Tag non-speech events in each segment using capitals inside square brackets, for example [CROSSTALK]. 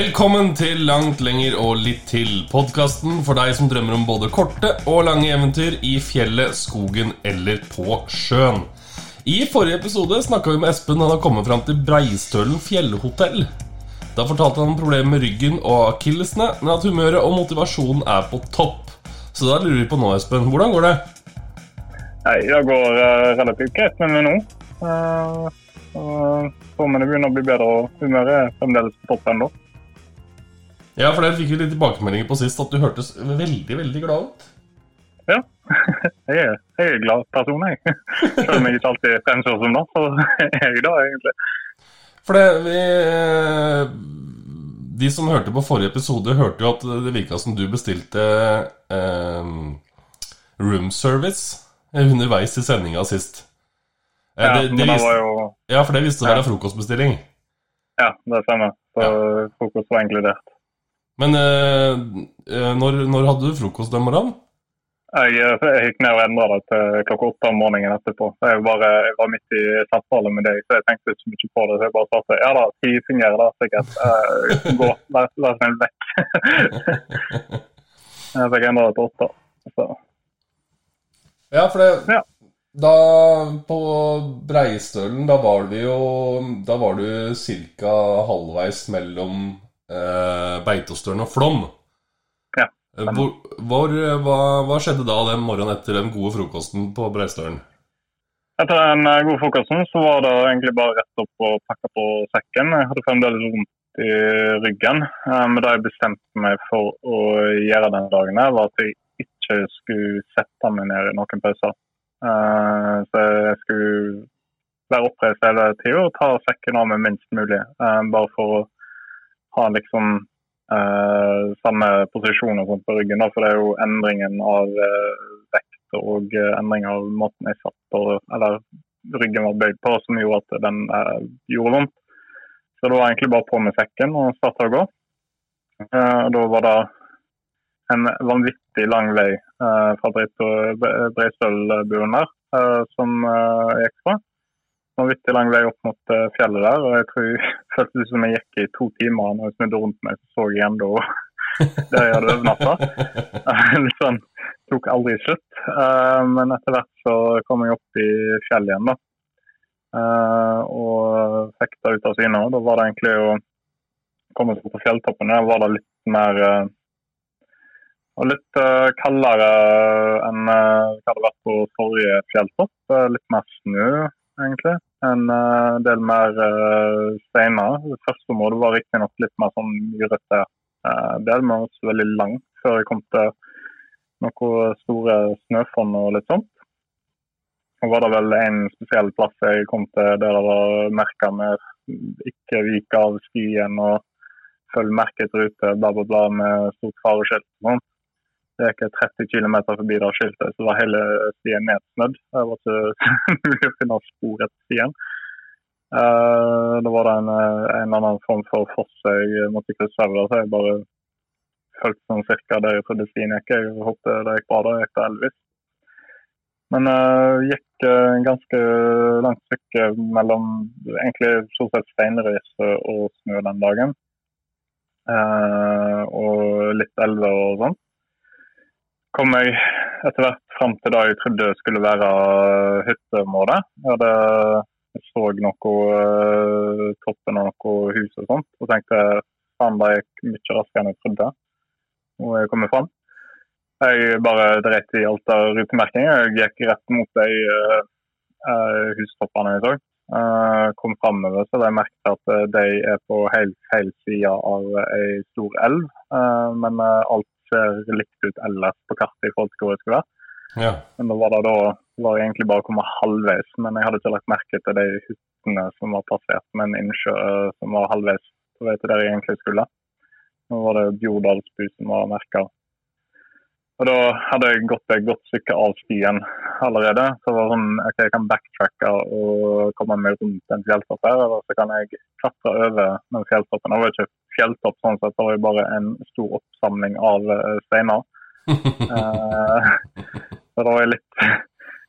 Velkommen til Langt lenger og litt til, podkasten for deg som drømmer om både korte og lange eventyr i fjellet, skogen eller på sjøen. I forrige episode snakka vi med Espen. Han har kommet fram til Breistølen fjellhotell. Da fortalte han om problemer med ryggen og akillesene, men at humøret og motivasjonen er på topp. Så da lurer vi på nå, Espen. Hvordan går det? Nei, Det går uh, relativt greit med meg nå. Uh, uh, Formene begynner å bli bedre, og humøret er fremdeles på topp ennå. Ja, for der fikk jo litt tilbakemeldinger på sist at du hørtes veldig, veldig glad ut. Ja. [LAUGHS] Jeg er, jeg er glad person, jeg. Selv om jeg ikke alltid fremstår som det, så [LAUGHS] er jeg det, egentlig. For det, vi eh, De som hørte på forrige episode, hørte jo at det virka som du bestilte eh, room service underveis i sendinga sist. Eh, Ja, det, det men det var jo ja, for det visste å være Ja. frokostbestilling. Ja, det stemmer. Så frokost var inkludert. Men eh, eh, når, når hadde du frokost den morgenen? Jeg, jeg gikk ned og endra det til klokka åtte om morgenen etterpå. Jeg, bare, jeg var midt i samtale med deg, så jeg tenkte ikke så mye på det. Så jeg bare sa til ja da, ti fingre da sikkert. Eh, gå, vær, vær snill vekk. jeg fikk endra det til åtte. Så. Ja, for det Ja. Da på Breistølen, da var du jo Da var du ca. halvveis mellom Beitostølen og Flåm. Ja, Eh, Hvor, hvor, hva, hva skjedde da den morgenen etter den gode frokosten på Breistølen? Etter den eh, gode frokosten så var det egentlig bare rett opp og pakke på sekken. Jeg hadde fremdeles vondt i ryggen. Eh, Men det jeg bestemte meg for å gjøre den dagen, her, var at jeg ikke skulle sette meg ned i noen pauser. Eh, Så jeg skulle være oppreist hele tida og ta sekken av meg minst mulig. eh, Bare for å ha liksom eh, samme posisjon og sånt på ryggen. Da, for det er jo endringen av eh, vekt og eh, endring av måten jeg satt på, eller ryggen var bøyd på, som gjorde at den eh, gjorde vondt. Så det var egentlig bare på med sekken og starte å gå. Eh, da var det en vanvittig lang vei eh, fra Breistølbuen der som jeg gikk fra. Vanvittig lang vei opp mot eh, fjellet der. og Jeg tror jeg [LAUGHS] følte det som jeg gikk i to timer. Når jeg snudde rundt meg, så så jeg enda [LAUGHS] der jeg hadde overnatta. [LAUGHS] Litt sånn, tok aldri slutt. Eh, men etter hvert så kom jeg opp i fjellet igjen, da. Eh, og fikk det ut av syne. Da var det egentlig å komme seg på fjelltoppen. Der var det litt mer og litt uh, kaldere enn uh, det hadde vært på forrige fjelltopp. Litt mer snø, egentlig. En eh, del mer uh, steiner. Det første området var riktignok litt mer sånn urette uh, del, men også veldig lang før jeg kom til noen store snøfonn og litt sånt. Og var det vel en spesiell plass jeg kom til der det var merka med ikke vike av stien og følg merket rute, bla, bla, bla, med stort fareskilt og sånt. Det gikk jeg 30 km forbi det skiltet, så var hele stien nedsnødd. Det var ikke mulig å finne spor etter stien. Uh, da var det en, eh, en eller annen form for foss jeg måtte krysse over, så jeg bare fulgte sånn cirka der jeg trodde stien gikk. Jeg håpet det gikk bra, da gikk det elvis. Men uh, gikk uh, ganske langt stykke mellom egentlig stort sett steinrøys og snø den dagen. Uh, og litt elver og sånn. Kom jeg etter hvert fram til det jeg trodde skulle være hytteområdet. Jeg hadde jeg så noe uh, toppen av noe hus og sånt, og tenkte faen, det gikk mye raskere enn jeg trodde. Og jeg kom fram. Jeg bare dreit i alt av rutemerking. Jeg gikk rett mot de uh, hustoppene jeg så. Uh, kom framover, så jeg merket at de er på helt feil side av ei stor elv. Uh, men alt ser likt ut ellers på kartet i forhold til hvor jeg skulle være. Ja. Men da var det da var jeg egentlig bare å komme halvveis. Men jeg hadde ikke lagt merke til de hyttene som var passert med en innsjø uh, som var halvveis på vei til der jeg egentlig skulle. Nå var det Bjordalsbu som var merka. Og da hadde jeg gått et godt stykke av stien allerede. Så var det sånn OK, jeg kan backtracke og komme meg rundt en fjelltopp her. Eller så kan jeg klatre over den fjelltoppen. Det var ikke fjelltopp sånn sett, det var det bare en stor oppsamling av eh, steiner. [LAUGHS] Eh, så det var litt,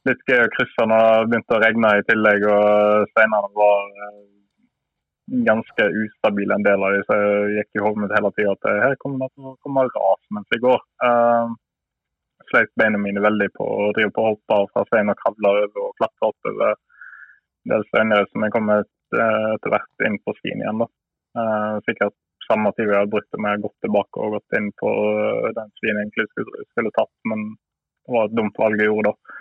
litt gøy å krysse når det begynte å regne i tillegg og steinene var, eh, ganske ustabile, en del av dem. Så jeg gikk i hodet mitt hele tida at her kommer det til å komme ras mens jeg går. Uh, sleit beina mine veldig på å drive på hoppa fra stein og kravle over og klatre oppover del steiner som jeg kom etter hvert inn på skien igjen. da. Uh, sikkert samme tid jeg hadde brukt om jeg gått tilbake og gått inn på den svinen jeg egentlig skulle, skulle tatt, men det var et dumt valg jeg gjorde da.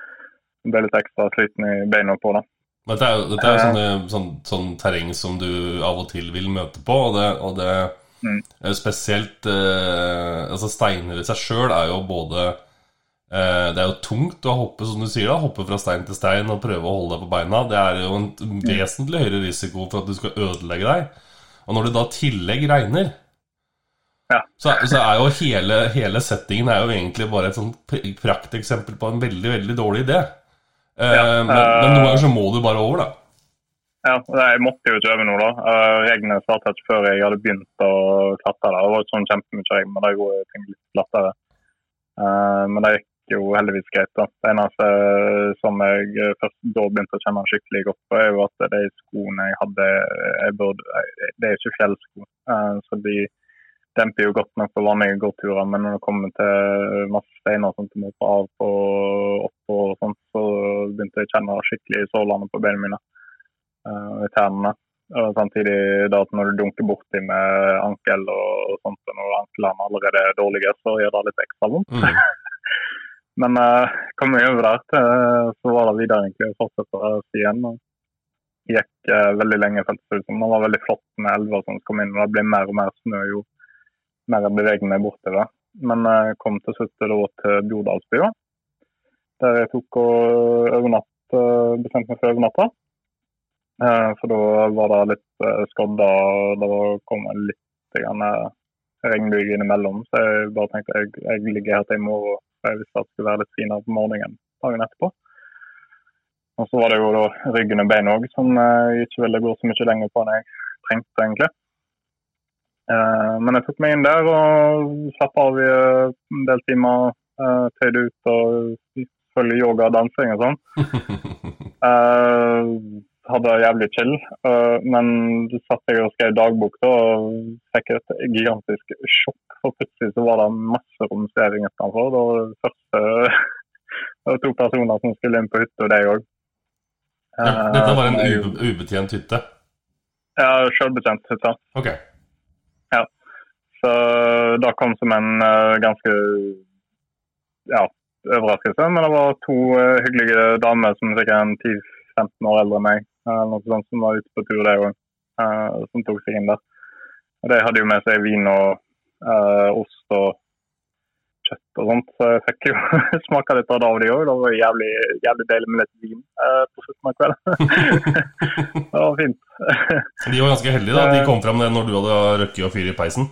Jeg ble litt ekstra sliten i beina på det. Dette er jo, dette er jo sånne, sånn, sånn, terreng som du av og til vil møte på, og det, og det mm. spesielt eh, Altså steiner i seg sjøl er jo både eh, Det er jo tungt å hoppe, som du sier, da, hoppe fra stein til stein og prøve å holde deg på beina. Det er jo en mm. vesentlig høyere risiko for at du skal ødelegge deg. Og når det da tillegg regner, ja. så, så, er jo hele, hele, settingen er jo egentlig bare et sånt prakteksempel på en veldig, veldig dårlig idé. Eh, ja, men, men, noen ganger så må du bare over, da. Ja, jeg måtte jo ikke øve noe, da. Regnet startet før jeg hadde begynt å klatre. Det var sånn kjempemye regn, men det gjorde ting litt lettere. Uh, men det gikk jo heldigvis greit. da. Det eneste som jeg først da begynte å kjenne skikkelig godt på, er jo at de skoene jeg hadde, jeg burde, det er ikke fjellsko. Så de demper jo godt nok på vanlige gåturer, men når det kommer til masse steiner som du må på av og opp og sånt, så begynte jeg å kjenne skikkelig sålene på beina mine. og i tærne. Og samtidig da at når du dunker borti med ankel og, sånt, og når anklene allerede er dårlige, så gjør det litt ekstra vondt. Mm. Men uh, kom jeg over der, så var det videre egentlig å fortsette stien. og gikk uh, veldig lenge, føltes det. Det var veldig flott med elver som kom inn, og det ble mer og mer snø jo mer jeg beveger meg bortover. Men jeg kom til slutt til Bjordalsbya, der jeg tok og overnatt, bestemte meg for å overnatte. Eh, for da var det litt eh, skodda, og det kom litt regnbyger innimellom. Så jeg bare tenkte jeg, jeg ligger her til i morgen. Jeg visste at det skulle være litt finere på morgenen dagen etterpå. Og så var det jo da ryggen og beina òg, som jeg ikke ville gå så mye lenger på enn jeg trengte, egentlig. Eh, men jeg tok meg inn der og slapp av i eh, en del timer. Tøyde ut og følge yoga og dansing og sånn. [LAUGHS] hadde jævlig chill. Men så satt jeg og skrev dagbok da, og fikk et gigantisk sjokk. [LAUGHS] For plutselig så var det masse romstering utenfor. Det var det første [LAUGHS] det var to personer som skulle inn på hytta, deg òg. Dette var en ubetjent hytte? Ja, sjølbetjent hytte. Okay. Så det kom som en uh, ganske ja, overraskelse. Men det var to uh, hyggelige damer som sikkert 10-15 år eldre enn meg, noe sånt, som var ute på tur, de òg. som tok seg inn der. De hadde jo med seg vin og ost og kjøtt og sånt, så jeg fikk jo [LAUGHS] smake litt av det av de òg. Det var jævlig, jævlig deilig med litt vin på slutten av kvelden. [LAUGHS] det var fint. de var ganske heldige da, de kom fram når du hadde røkket og fyr i peisen?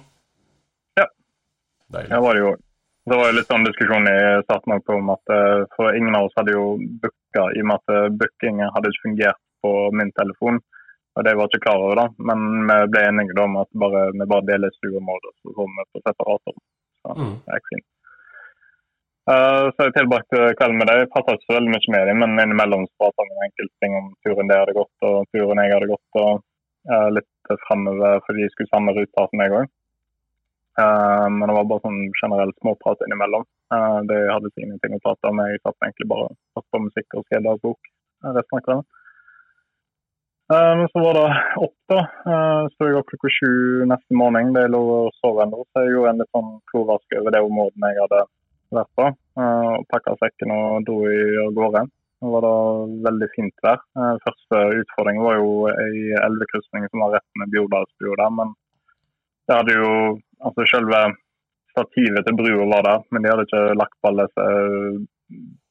Deilig. Ja, var det jo. Det var litt sånn diskusjon i starten på om at eh, for ingen av oss hadde jo booka, i og med at eh, bookingen hadde ikke fungert på min telefon. Og Det var ikke klar over, da. Men vi ble enige om at bare, vi bare deler stueområdet, så får vi på separator. Så mm. det gikk fint. Uh, så jeg tilbrakte kvelden med dem. Jeg prata ikke så veldig mye med dem, men innimellom prata vi om enkelte ting om turen de hadde gått, og turen jeg hadde gått, og uh, litt framover for de skulle samme ruta som meg òg. Uh, men det var bare sånn generell småprat innimellom. Det hadde ingenting å prate om. Jeg satt egentlig bare og på musikk og skrev dagbok resten av kvelden. Uh, men så var det opp, da. Uh, så jeg opp klokka sju neste morgen. Det lå og sov ennå, så jeg gjorde en litt sånn klovask over det området jeg hadde vært på. Uh, Pakka sekken og dro i av gårde. Det var da veldig fint vær. Første utfordring var jo ei elvekrysning som var rett med Bjordalsbua men det hadde jo altså Selve stativet til brua var der, men de hadde ikke lagt på alle disse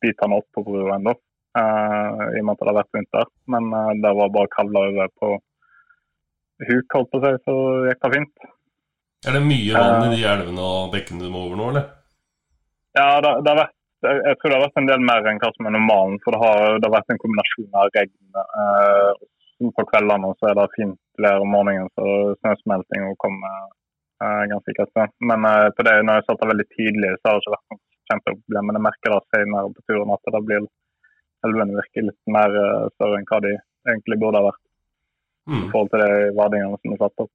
bitene på brua ennå. Uh, I og med at det hadde vært vinter. Men uh, det var bare kavla over på huk, holdt på å si, så gikk det fint. Er det mye vann i de eh. elvene og bekkene du må over nå, eller? Ja, det, det har vært jeg tror det har vært en del mer enn hva som er normalen. For det har, det har vært en kombinasjon av regn. Eh, på kveldene og så er det fint vær om morgenen, så snøsmelting kommer Uh, ganske sikkert. Men uh, på det, når jeg satt der veldig tidlig, så har det ikke vært noe kjempeproblem. Men jeg merker da senere på turen at det blir elvene virker litt mer uh, større enn hva de egentlig burde ha vært. i forhold til de verdingene som er satt opp.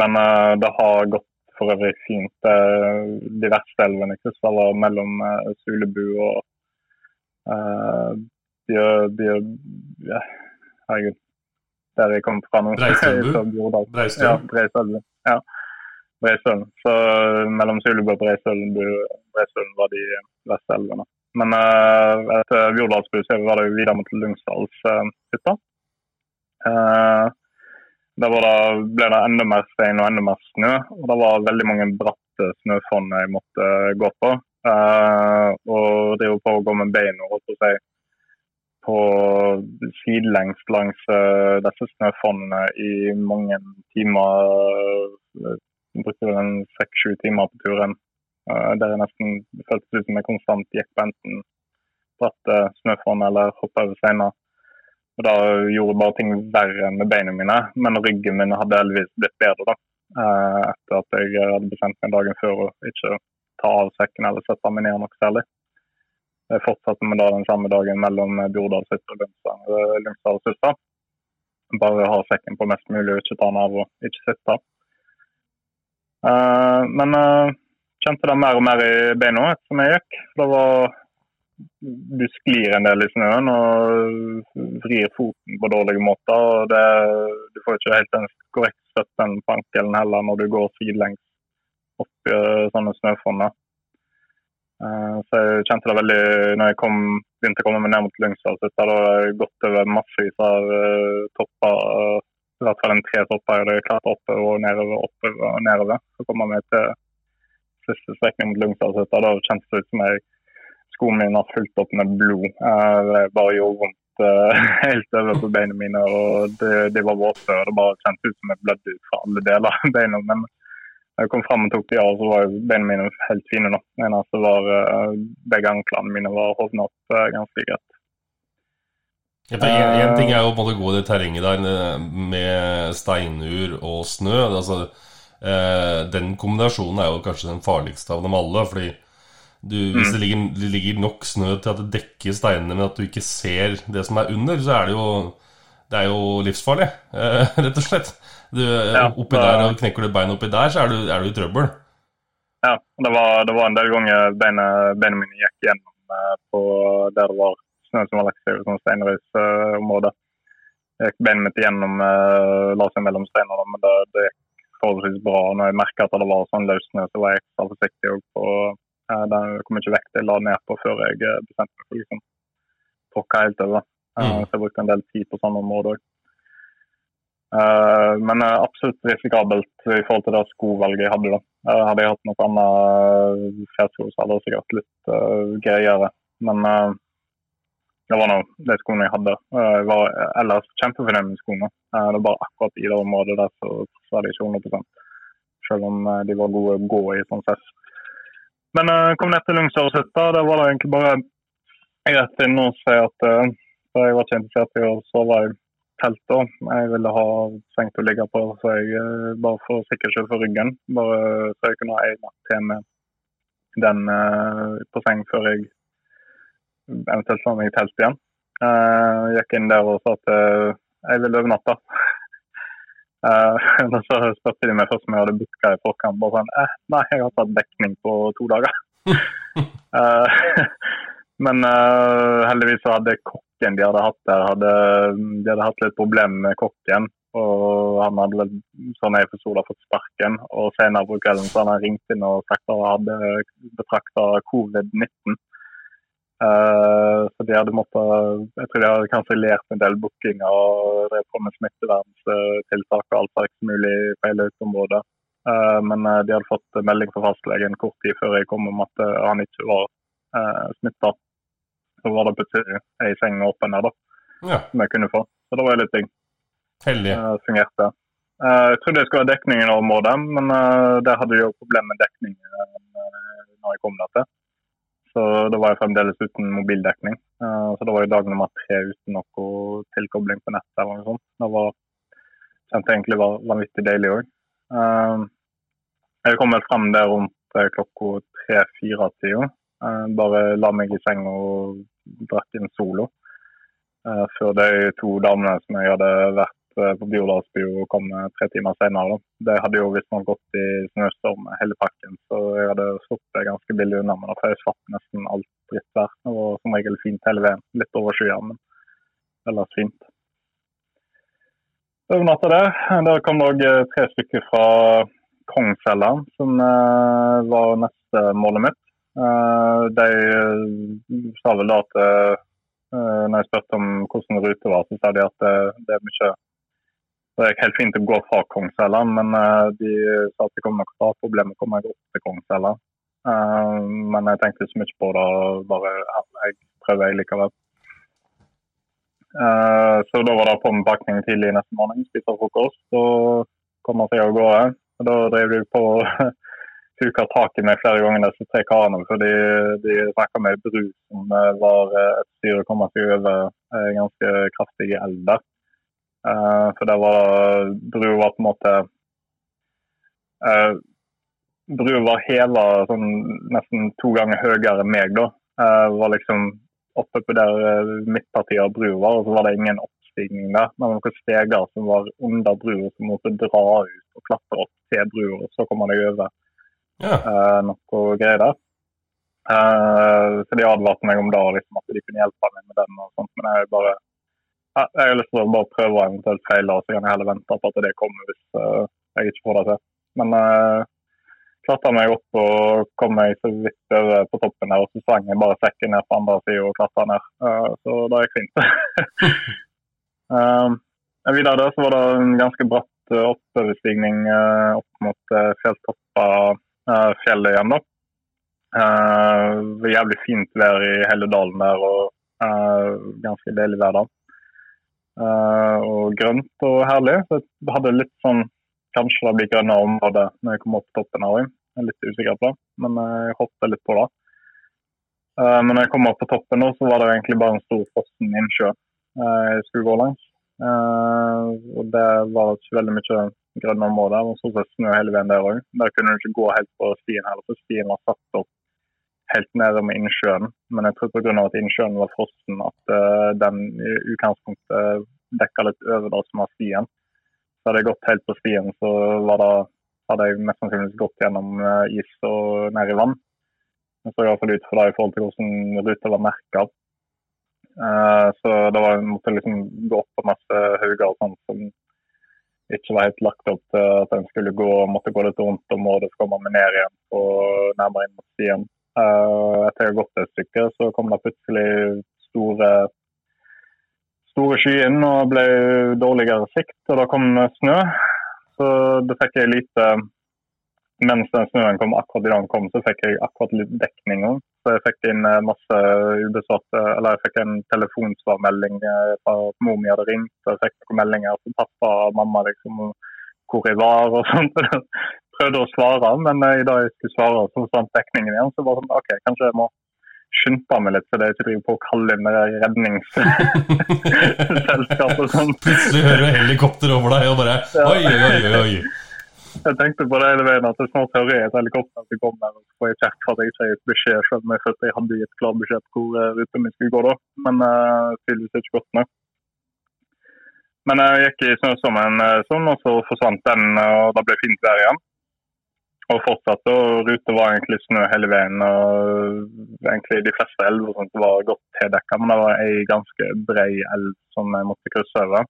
Men uh, det har gått for øvrig fint. Uh, de verste elvene krysser mellom uh, Sulebu og uh. Bjør ja, herregud. Der jeg kom fra nå. [LAUGHS] Breistølbu. Ja. Breistølen. Så mellom Sulebu og Breistølen var de verste elvene. Men uh, etter Bjordalsbu så var det videre mot Lyngsdalshytta. Uh, der det, ble det enda mer stein og enda mer snø. Og det var veldig mange bratte snøfonn jeg måtte gå på. Og drive på å gå med beina holdt på på sidelengs langs disse snøfonnene i mange timer. Uh, brukte vel seks-sju timer på turen. Uh, der jeg nesten føltes ut som jeg konstant gikk på enten bratte snøfonn eller hoppa over steiner. Og Da gjorde bare ting verre med beina mine, men ryggen min hadde heldigvis blitt bedre. da. Uh, etter at jeg hadde bestemt meg dagen før å ikke ta av sekken eller sette meg ned noe særlig. Jeg fortsatte med da den samme dagen mellom Bjordalshytta og Lyngsdalshytta. Bare ha sekken på mest mulig, ikke ta den av og ikke sitte. Men kjente det mer og mer i beina som jeg gikk. Det var du sklir en del i snøen og vrir foten på dårlige måter. og det, Du får ikke helt en korrekt støtten på ankelen heller når du går sidelengs opp i sånne snøfonner. Uh, så jeg kjente det veldig når jeg kom, begynte å komme meg ned mot Lyngsdalshytta. Da hadde jeg gått over massevis av uh, topper. I hvert fall en tre topper jeg hadde klart oppover og nedover. oppover og nedover. Så kom jeg meg til siste strekning mot Lyngsdalshytta. Da kjentes det ut som jeg skoene mine har fulgt opp med blod. Det bare gjorde vondt uh, [LAUGHS] helt over på beina mine. og Det, det var våte. og Det bare kjentes ut som jeg blødde ut fra alle deler av [LAUGHS] beina. Men da jeg kom fram og tok de av, så var beina mine helt fine. nå. Det altså var uh, begge anklene mine var hovna opp ganske greit. Én en, en, ting er jo å gå i det terrenget der med steinur og snø. Altså, den kombinasjonen er jo kanskje den farligste av dem alle. fordi du, hvis mm. det ligger, det ligger, nok snø til at det dekker steinene, men at du ikke ser det som er under, så er det jo, det er jo livsfarlig, eh, [LAUGHS] rett og slett. Du, ja, oppi der, og Knekker du beina oppi der, så er du, er du i trøbbel. Ja, det var, det var en del ganger beina, beina mine gikk gjennom eh, på der det var snø som var lagt seg sånn. Jeg gikk beina mitt gjennom, la seg mellom steinene, men det, det gikk forholdsvis bra. Når jeg merka at det var sånn løs snø, så var jeg ekstra forsiktig på Eh, den kom ikke vekk til jeg la ned på før jeg eh, bestemte meg for liksom tråkka helt over. Eh, mm. Så jeg brukte en del tid på samme område òg. Men absolutt risikabelt i forhold til det skovalget jeg hadde. da. Hadde jeg hatt noe annet fjellsko, så hadde det sikkert litt greiere. Men det var nå de skoene jeg hadde. Jeg var ellers kjempefornøyd med skoene. Det var bare akkurat i det området der så var de ikke 100 selv om de var gode å gå i sånn sett. Men jeg uh, kom ned til Lungsårhytta. Der var det egentlig bare rett inn og si at uh, jeg var ikke interessert i å sove i telt. da. Jeg ville ha seng til å ligge på, så jeg, bare for sikkerhets skyld for ryggen. Bare så jeg kunne ha en natt til med den på seng før jeg eventuelt la meg i telt igjen. Jeg gikk inn der og sa at jeg vil overnatte. [LAUGHS] Uh, så spurte de meg først om jeg hadde booka i forkant. Bare sånn eh, Nei, jeg har tatt dekning på to dager. uh, [LAUGHS] men uh, heldigvis så hadde kokken de hadde hatt der, hadde, de hadde hatt litt problemer med kokken. Og han hadde sånn jeg forsto det, fått sparken. Og senere på kvelden så hadde han ringt inn og sagt at han hadde betrakta covid-19. Uh, så de hadde måttet, Jeg tror de hadde kansellert en del bookinger og drev på med smitteverntiltak og alt slags mulig på hele området. Uh, men uh, de hadde fått melding fra fastlegen kort tid før jeg kom om at han ikke var uh, smitta. Så var det plutselig ei seng åpen her, da, ja. som jeg kunne få. Så det var litt ting. Heldig. Uh, fungerte. jeg trodde jeg skulle ha dekning i området, men der hadde de jo problemer med dekning når jeg kom der til. Så da var jeg fremdeles uten mobildekning. Uh, så det var jo dag nummer tre uten noe tilkobling på nettet. eller noe sånt. Det var, kjente egentlig var vanvittig deilig òg. Eh, jeg kom vel frem der rundt uh, klokka tre-fire-tida. Bare la meg i seng og drakk inn solo. før de to damene som jeg hadde vært uh, på og komme tre timer senere. Det hadde jo visstnok gått i snøstorm hele pakken, så jeg hadde sluppet ganske billig unna men For jeg slapp nesten alt drittvær. Det var som regel fint hele veien. Litt over overskya, men ellers fint. Overnatta der. Der kom det òg tre stykker fra Kongsfjella, som var neste målet mitt. De sa vel da at Eh, når jeg spurte om hvordan rute var, så sa de at det er mye det gikk helt fint å gå fra Kongsella, men uh, de sa at det kom nok til å ha problemer å komme meg opp til Kongsella. Uh, men jeg tenkte så mye på det, bare jeg prøver jeg likevel. Uh, så da var det på med pakning tidlig neste morgen, spise frokost og komme seg av gårde. Da drev de på huka [LAUGHS] tak i meg flere ganger, disse tre karene. For de snakka med bru som eh, var eh, et styr å komme seg over eh, ganske kraftige elver. For det var Bru var på en måte Bru var heva sånn nesten to ganger høyere enn meg, da. var liksom oppe på der midtpartiet av brua og så var det ingen oppstigning der. Men noen steger som var under brua som måtte dra ut og klatre opp til brua, og så kommer de over ja. uh, noe greier der. Uh, så de advarte meg om det, liksom, at de kunne hjelpe meg med den. og sånt, Men jeg bare jeg har lyst til å bare prøve å eventuelt feile, og så kan jeg heller vente på at det kommer hvis uh, jeg ikke får det til. Men uh, klatra meg opp og kom meg så vidt over på toppen her, og så svang jeg bare sekken ned på andre sida og klatra ned. Uh, så det gikk fint. [LAUGHS] uh, videre der så var det en ganske bratt oppoverstigning uh, opp mot uh, fjelltoppa uh, fjellet igjen. da. Uh, jævlig fint vær i hele dalen der og uh, ganske deilig vær da. Uh, og grønt og herlig. Så jeg hadde litt sånn Kanskje det blir grønnere område når jeg kommer opp på toppen her òg. Jeg er litt usikker på det, men jeg håper litt på det. men når jeg kom opp på toppen, nå, så var det egentlig bare en stor frossen innsjø jeg skulle gå langs. og det var ikke veldig mye grønne områder. Og så snø hele veien der òg. Der kunne du ikke gå helt på stien heller, for stien var satt opp helt nede med innsjøen. Men jeg tror pga. at innsjøen var frossen, at uh, den i utgangspunktet dekka litt over det som var stien. Så hadde jeg gått helt på stien, så det, hadde jeg mest sannsynligvis gått gjennom uh, is og ned i vann. Det så iallfall ut for det i forhold til hvordan ruta var merka. Uh, så det var, måtte liksom gå opp på masse hauger og sånt som ikke var helt lagt opp til at en skulle gå, måtte gå litt rundt området for å komme meg ned igjen og nærmere inn mot stien. Uh, etter jeg har gått et stykke, så kom det plutselig store, store inn og ble dårligere sikt, og da kom snø. Så da fikk jeg lite mens den snøen kom akkurat i dag kom, så fikk jeg akkurat litt dekning òg. Så jeg fikk inn eh, masse ubesvarte Eller jeg fikk en telefonsvarmelding eh, fra mor mi hadde ringt. Og jeg fikk noen meldinger fra pappa og mamma liksom hvor jeg var og [LAUGHS] sånt. Prøvde å svare, men eh, i dag jeg skulle svare, så forsvant dekningen igjen. Så var det sånn OK, kanskje jeg må skynde meg litt, for det er ikke driver på å kalle inn redningsselskap og sånt. [LAUGHS] Plutselig hører du helikopter over deg og bare oi, oi, oi, oi. Jeg tenkte på det hele veien at det snart hører jeg et helikopter som kommer og får jeg kjeft for at jeg ikke har gitt beskjed, selv om jeg følte jeg hadde gitt klar beskjed på hvor uh, ruten min skulle gå da. Men uh, tydeligvis ikke godt nok. Men jeg gikk i snø som en sånn, og så forsvant den, og da ble fint vær igjen. Og fortsatte, og Rute var egentlig snø hele veien. og egentlig De fleste elver var godt tildekka, men det var ei ganske brei elv som jeg måtte krysse over.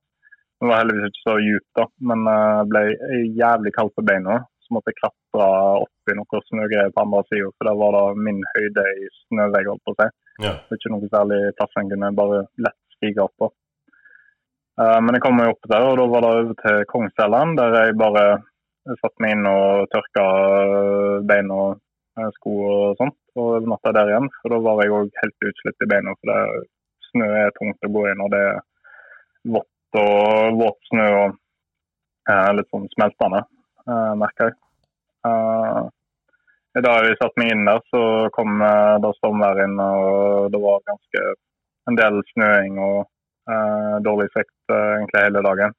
Det var heldigvis ikke så djupt, da, men det ble jævlig kaldt på beina. Så måtte jeg klatre opp i noe snøgreier på andre sida, for der var det min høyde i snøvegg. holdt på å. Ja. Det er ikke noe særlig plass en kunne bare lett stige opp på. Uh, men jeg kom meg opp der, og da var det over til Kongsfjelland, der jeg bare satte meg inn og tørka bein og eh, sko og sånt. Og natta der igjen, for da var jeg òg helt utslitt i beina. For det, snø er tungt å gå inn, og det er vått og våt snø og eh, litt sånn smeltende, eh, merker jeg. Eh, da vi satte meg inn der, så kom eh, da stormvær inn, og det var ganske en del snøing og eh, dårlig sikt eh, egentlig hele dagen.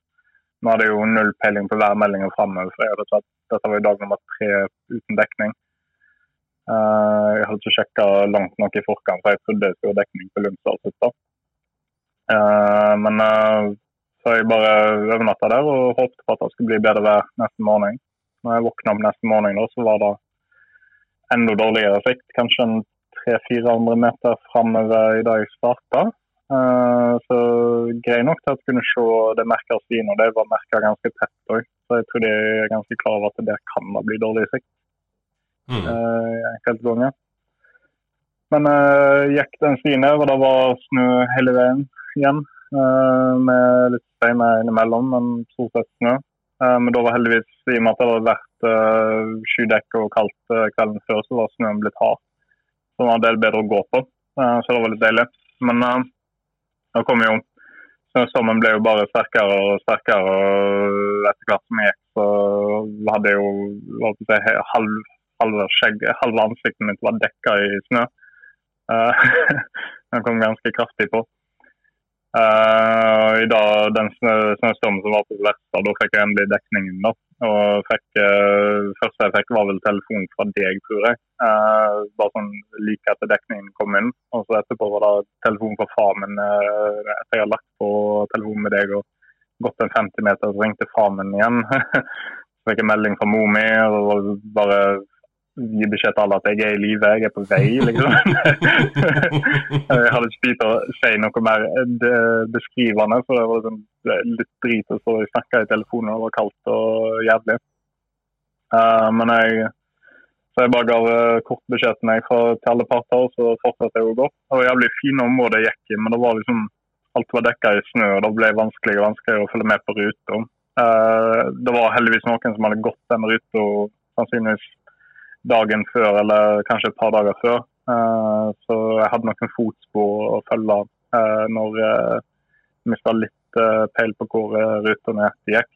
Nå hadde jeg jo null peiling på værmeldinga framover, for jeg hadde tatt, dette var i dag nummer tre uten dekning. Uh, jeg hadde ikke sjekka langt nok i forkant, for jeg trodde skulle ha dekning på Lundsdalshytta. Uh, men uh, Så jeg bare overnatta der og håpet på at det skulle bli bedre vær neste morgen. Når jeg våkna opp neste morgen, da, så var det enda dårligere sikt. Kanskje en 300-400 meter framover i dag jeg starta. Uh, så grei nok til at kunne se det merka svin, og det var merka ganske tett òg. Så jeg tror de er ganske klar over at det kan da bli dårlig sikt. Mm. Uh, enkelte ganger. Men uh, gikk den stien ned, og det var snø hele veien igjen. Uh, med litt steiner innimellom, men stort sett snø. Uh, men da var heldigvis, i og med at det hadde vært uh, skydekk og kaldt kvelden før, så var snøen blitt hard. Så det var en del bedre å gå på. så det var litt deilig. Men da kom jo Snøstormen ble jo bare sterkere og sterkere. og Etter hvert som jeg gikk, så hadde jeg jo si, halv, halve, skjegg, halve ansiktet mitt var dekka i snø. Uh, [LAUGHS] den kom ganske kraftig på. Uh, I dag, den snøstormen som var på Vesta, da fikk jeg endelig dekningen. da. Og fikk, uh, første jeg fikk, var vel telefon fra deg, tror jeg. Uh, bare sånn like etter dekningen kom inn. Og så etterpå var det telefon fra far min uh, etter jeg hadde lagt på telefon med deg og gått en 50 meter, så ringte far min igjen. [LAUGHS] så fikk jeg melding fra mor mi og bare gi beskjed til alle at jeg er i live, jeg er på vei, liksom. [LAUGHS] jeg hadde ikke tid til å si noe mer beskrivende, for det var liksom litt drit å stå og snakke i telefonen. Det var kaldt og jævlig. Uh, men jeg så jeg bare ga uh, kort beskjed til meg til alle parter, og så fortsatte jeg å gå. Det var jævlig fine områder jeg gikk i, men det var liksom alt var dekka i snø, og det ble vanskeligere og vanskeligere å følge med på ruta. Uh, det var heldigvis noen som hadde gått den ruta sannsynligvis dagen før eller kanskje et par dager før. Uh, så jeg hadde noen fotspor å følge uh, når jeg uh, mista litt peil på hvor ruta nøyaktig gikk.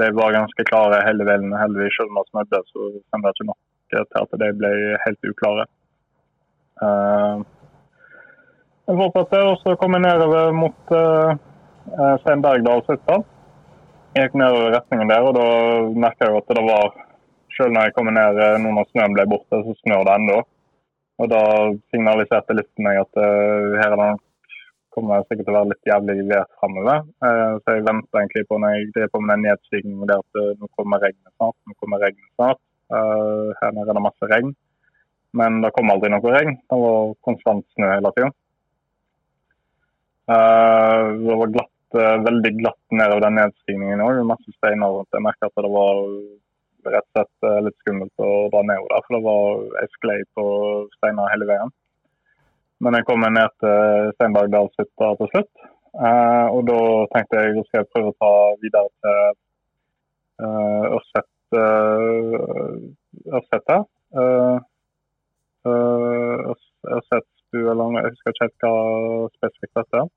De var ganske klare hele veien, heldigvis. Selv om det snødde, så stemte det ikke nok til at de ble helt uklare. Jeg fortsatte, og så kom jeg nedover mot Stein Bergdalshytta. Jeg gikk nedover retningen der, og da merka jeg at det var selv når jeg kommer ned eh, nå når snøen ble borte, så snør det ennå. Og da signaliserte litt meg at uh, her er det kommer sikkert til å være litt jævlig vær framover. Uh, så jeg venter egentlig på når jeg driver på med den nedstigningen det at uh, nå kommer regnet snart. Nå kommer regnet snart. Uh, her nede er det masse regn. Men det kom aldri noe regn. Det var konstant snø hele tida. det var glatt, veldig glatt nedover den nedstigningen òg. Masse steiner. Jeg merka at det var rett og slett eh, litt skummelt å dra nedover der, for det var ei sklei på steiner hele veien. Men jeg kom ned til Steinbergdalshytta til slutt. Uh, og da tenkte jeg at jeg prøve å ta videre til uh, Ørset, uh, Ørsetet. Uh, Ørsetbu, eller jeg husker ikke helt hva spesifikt dette er.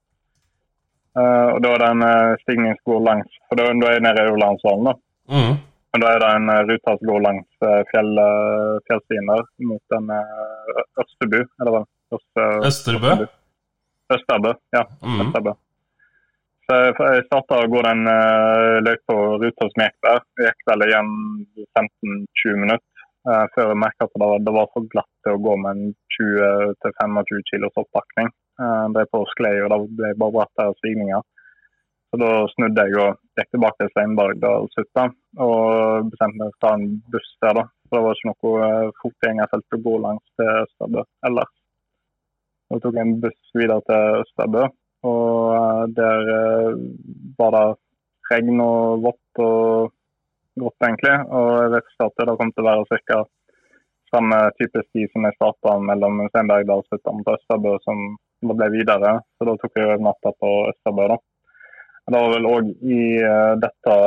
Uh, og da er det en stigning som går langs, for da, da er jeg nede i Ulandsdalen. Mm. Men da er det en eh, rute som går langs eh, fjell, eh, der mot en Østerbu, eller vel? Østerbø? Østerbø, ja. Mm. Østerbø. Så jeg starta å gå den løypa ruta som gikk der. Jeg gikk vel igjen 15-20 minutter før jeg merka at det var, for glatt til å gå med en 20-25 kilos oppakning. Det er på sklei, og det ble bare brattere stigninger. Så Da snudde jeg og gikk tilbake til Steinbergdalshytta og bestemte meg for å ta en buss der. da. For Det var ikke noe eh, fotgjengerfelt å gå langs til Østerbø ellers. Så tok jeg en buss videre til Østerbø, og eh, der eh, var det regn og vått og grått, egentlig. Og jeg ikke at det kom til å være ca. samme type sti som jeg starta mellom Steinbergdalshytta og Østerbø, som ble videre. Så da tok jeg natta på Østerbø. da. Det var vel òg i uh, dette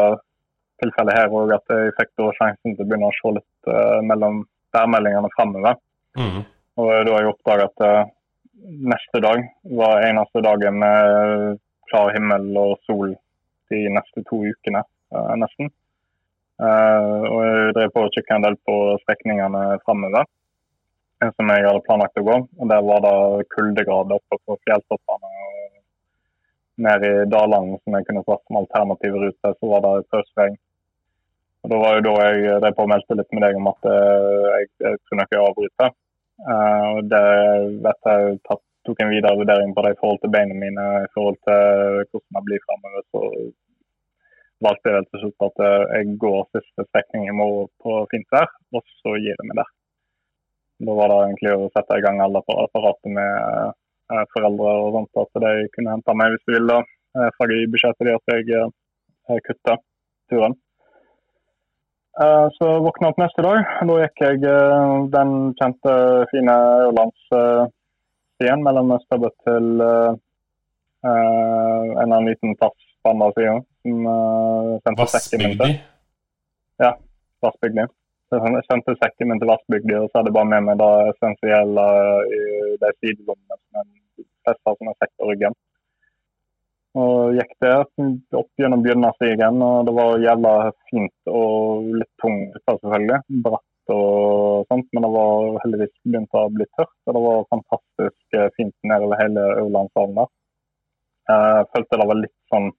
tilfellet her også at jeg fikk sjansen til å begynne å se litt uh, mellom værmeldingene framover. Mm. Og da har jeg oppdaga at uh, neste dag var eneste dagen med klar himmel og sol de neste to ukene, nesten. og jeg drev på å kikke en del på strekningene framover som jeg hadde planlagt å gå. Og Der var det kuldegrader oppe på fjelltoppene ned i dalene som jeg kunne satt som alternativ rute, så var det pøsregn. Og Da var jo da jeg de påmeldte litt med deg om at eh, jeg, jeg kunne ikke jeg avbryter. Uh, det vet jeg tatt tok en videre vurdering på det i forhold til beina mine, i forhold til hvordan jeg blir framover, så valgte jeg til slutt at eh, jeg går siste strekning i morgen på fint vær, og så gir jeg meg der. Da var det egentlig å sette i gang alle apparatet med foreldre og sånt, at de kunne hente meg hvis de ville. Jeg fikk i til de at jeg eh, kutter turen. Eh, så våkna opp neste dag. Da gikk jeg eh, den kjente, fine Ørlandsstien mellom Østerbø til en eller annen liten plass på andre sida. Vassbygdi? Ja, Vassbygdi. Jeg sendte sekken min til Vestbygda, og så hadde jeg bare med meg det essensielle i de sidelommene som jeg festa som en sekk på ryggen. Og gikk der opp gjennom Bjørnarstigen, og det var jævla fint og litt tungt selvfølgelig. Bratt og sånt, men det var heldigvis begynt å bli tørt. Og det var fantastisk eh, fint nedover hele Ørlandshallen der. Jeg følte det var litt sånn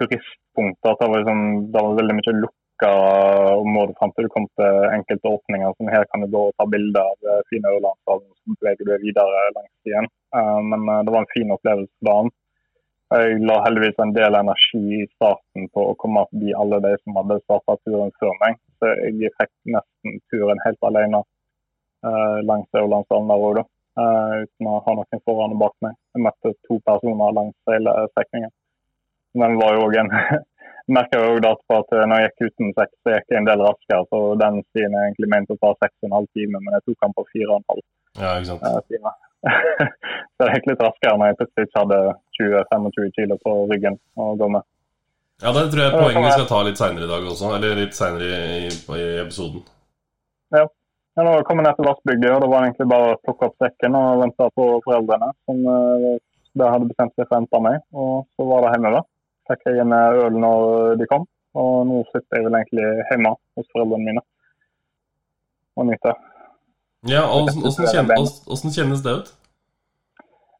turistpunkter. At det var, liksom, det var veldig mye lukka områder fram til du kom til enkelte åpninger. Som her kan du gå og ta bilder av eh, fine Ørlandshallen, så beveger du deg videre langs stien. Eh, men det var en fin opplevelse dagen. Jeg la heldigvis en del energi i starten på å komme forbi alle de som hadde starta turen før meg. Så jeg fikk nesten turen helt alene langs Ørlandsdalen der òg, uh, uten å ha noen foran og bak meg. Jeg møtte to personer langs hele strekningen. Men det var jo òg en [LAUGHS] merka da at når jeg gikk uten seks, så gikk jeg en del raskere. Så den stien er egentlig ment å ta seks og en halv time, men jeg tok den på fire og en halv ja, ikke sant. Uh, time. [LAUGHS] så det gikk litt raskere når jeg plutselig ikke hadde 20-25 kilo på ryggen å gå med. Ja, det tror jeg poenget vi skal ta litt seinere i dag også. Eller litt seinere i, i, episoden. Ja. ja nå kom jeg ned til Vassbygda, og det var egentlig bare å plukke opp sekken og vente på foreldrene. som uh, hadde bestemt seg for å hente meg. Og så var det hjemover. Fikk jeg en øl når de kom. Og nå sitter jeg vel egentlig hjemme hos foreldrene mine og nyter. Ja, Åssen kjennes, kjennes det ut?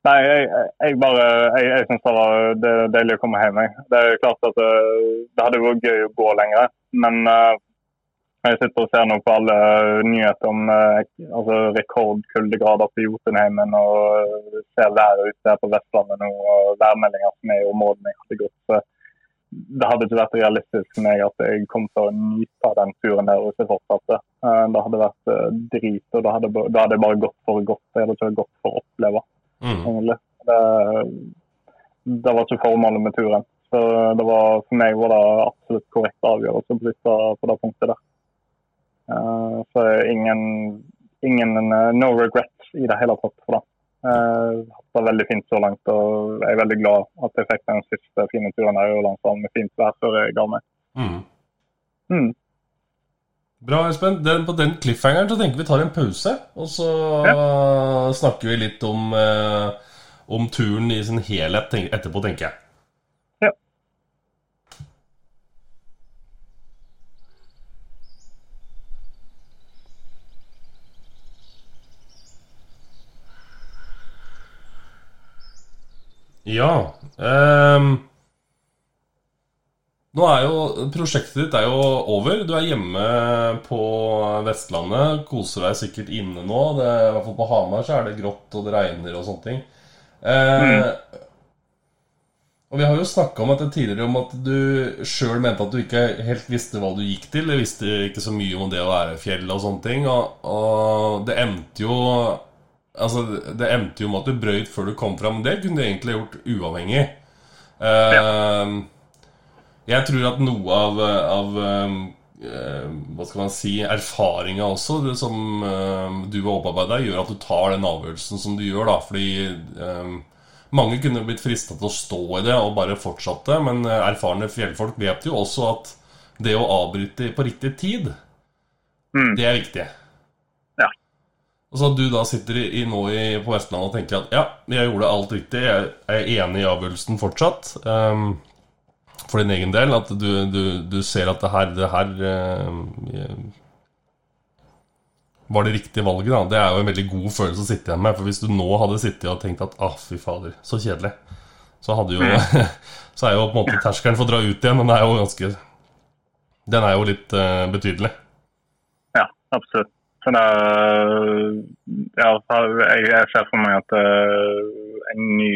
Nei, jeg, jeg bare Jeg, jeg syns det var det deilig å komme hjem. Det er klart at det, eh, det hadde vært gøy å gå lenger, men uh, jeg sitter og ser nå på alle nyheter om uh, altså rekordkuldegrader på Jotunheimen og ser været ute her på Vestlandet nå og værmeldinger som er i områdene jeg hadde gått. Så det hadde ikke vært realistisk for meg at jeg kom til å nyte den turen der hvis jeg fortsatte. Uh, det hadde vært drit, og da hadde, da hadde jeg bare gått for godt. Jeg hadde ikke gått for å oppleve. Mm. Det, det, var ikke formålet med turen. Så det var, for meg var det absolutt korrekt avgjørelse på det punktet der. Uh, så ingen, ingen no regrets i det hele tatt for det. Uh, hatt det veldig fint så langt, og jeg er veldig glad at jeg fikk den siste fine turen her i Ørlandsdalen med fint vær før jeg ga meg. Mm. Mm. Bra, Espen. Den, på den cliffhangeren så tenker vi tar en pause, og så ja. snakker vi litt om, eh, om turen i sin helhet etterpå, tenker jeg. Ja. Um, nå er jo Prosjektet ditt er jo over. Du er hjemme på Vestlandet. Koser deg sikkert inne nå. Det, I hvert fall på Hamar så er det grått, og det regner og sånne ting. Uh, mm. Og Vi har jo snakka om dette tidligere, om at du sjøl mente at du ikke helt visste hva du gikk til. Du visste ikke så mye om det å være fjell og sånne ting. Og, og det endte jo Altså, det endte jo med at du brøyt før du kom fram. Det kunne du egentlig gjort uavhengig. Uh, ja. Jeg tror at noe av, av uh, Hva skal man si erfaringa også, det som uh, du har opparbeidet, gjør at du tar den avgjørelsen som du gjør. da Fordi mange kunne blitt frista til å stå i det og bare fortsatte, men erfarne fjellfolk vet jo også at det å avbryte på riktig tid, mm. det er viktig. Og så at du da sitter i, nå i, på Vestlandet og tenker at ja, jeg gjorde alt riktig, jeg er enig i avgjørelsen fortsatt. Um, for din egen del. At du, du, du ser at det her, det her uh, var det riktige valget. da Det er jo en veldig god følelse å sitte igjen med. For hvis du nå hadde sittet og tenkt at ah, fy fader, så kjedelig, så hadde jo [LAUGHS] Så er jo på en måte terskelen for å dra ut igjen, den er jo ganske Den er jo litt uh, betydelig. Ja, absolutt. Så det, ja, jeg, ser for meg at uh, en ny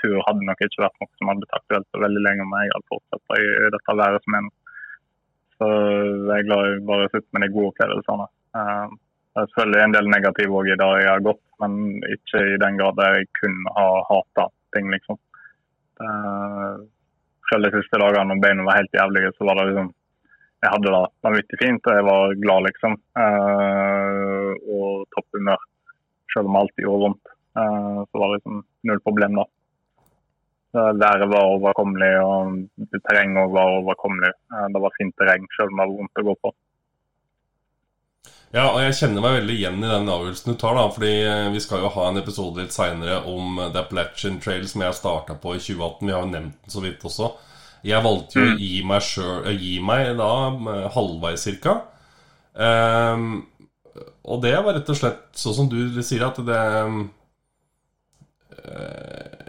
tur hadde nok ikke vært noe som hadde blitt aktuelt for veldig lenge om jeg hadde fortsatt i dette været som er nå. Så jeg er glad i bare å sitte med de gode opplevelsene. Uh, det er selvfølgelig en del negative òg i det jeg har gått, men ikke i den grad jeg kun har hata ting, liksom. Selv de siste dagene når beina var helt jævlige, så var det liksom Jeg hadde det vanvittig fint, og jeg var glad, liksom. Uh, og topp humør. Selv om alt gjorde vondt. Uh, så var det liksom null problem da. Været var overkommelig, og terrenget var overkommelig. Det var fint terreng, selv om det var vondt å gå på. Ja, og jeg kjenner meg veldig igjen i den avgjørelsen du tar, da. Fordi eh, vi skal jo ha en episode litt seinere om The Appalachian Trail som jeg starta på i 2018. Vi har jo nevnt den så vidt også. Jeg valgte jo å gi meg, selv, gi meg da halvveis cirka. Um, og det var rett og slett sånn som du sier, at det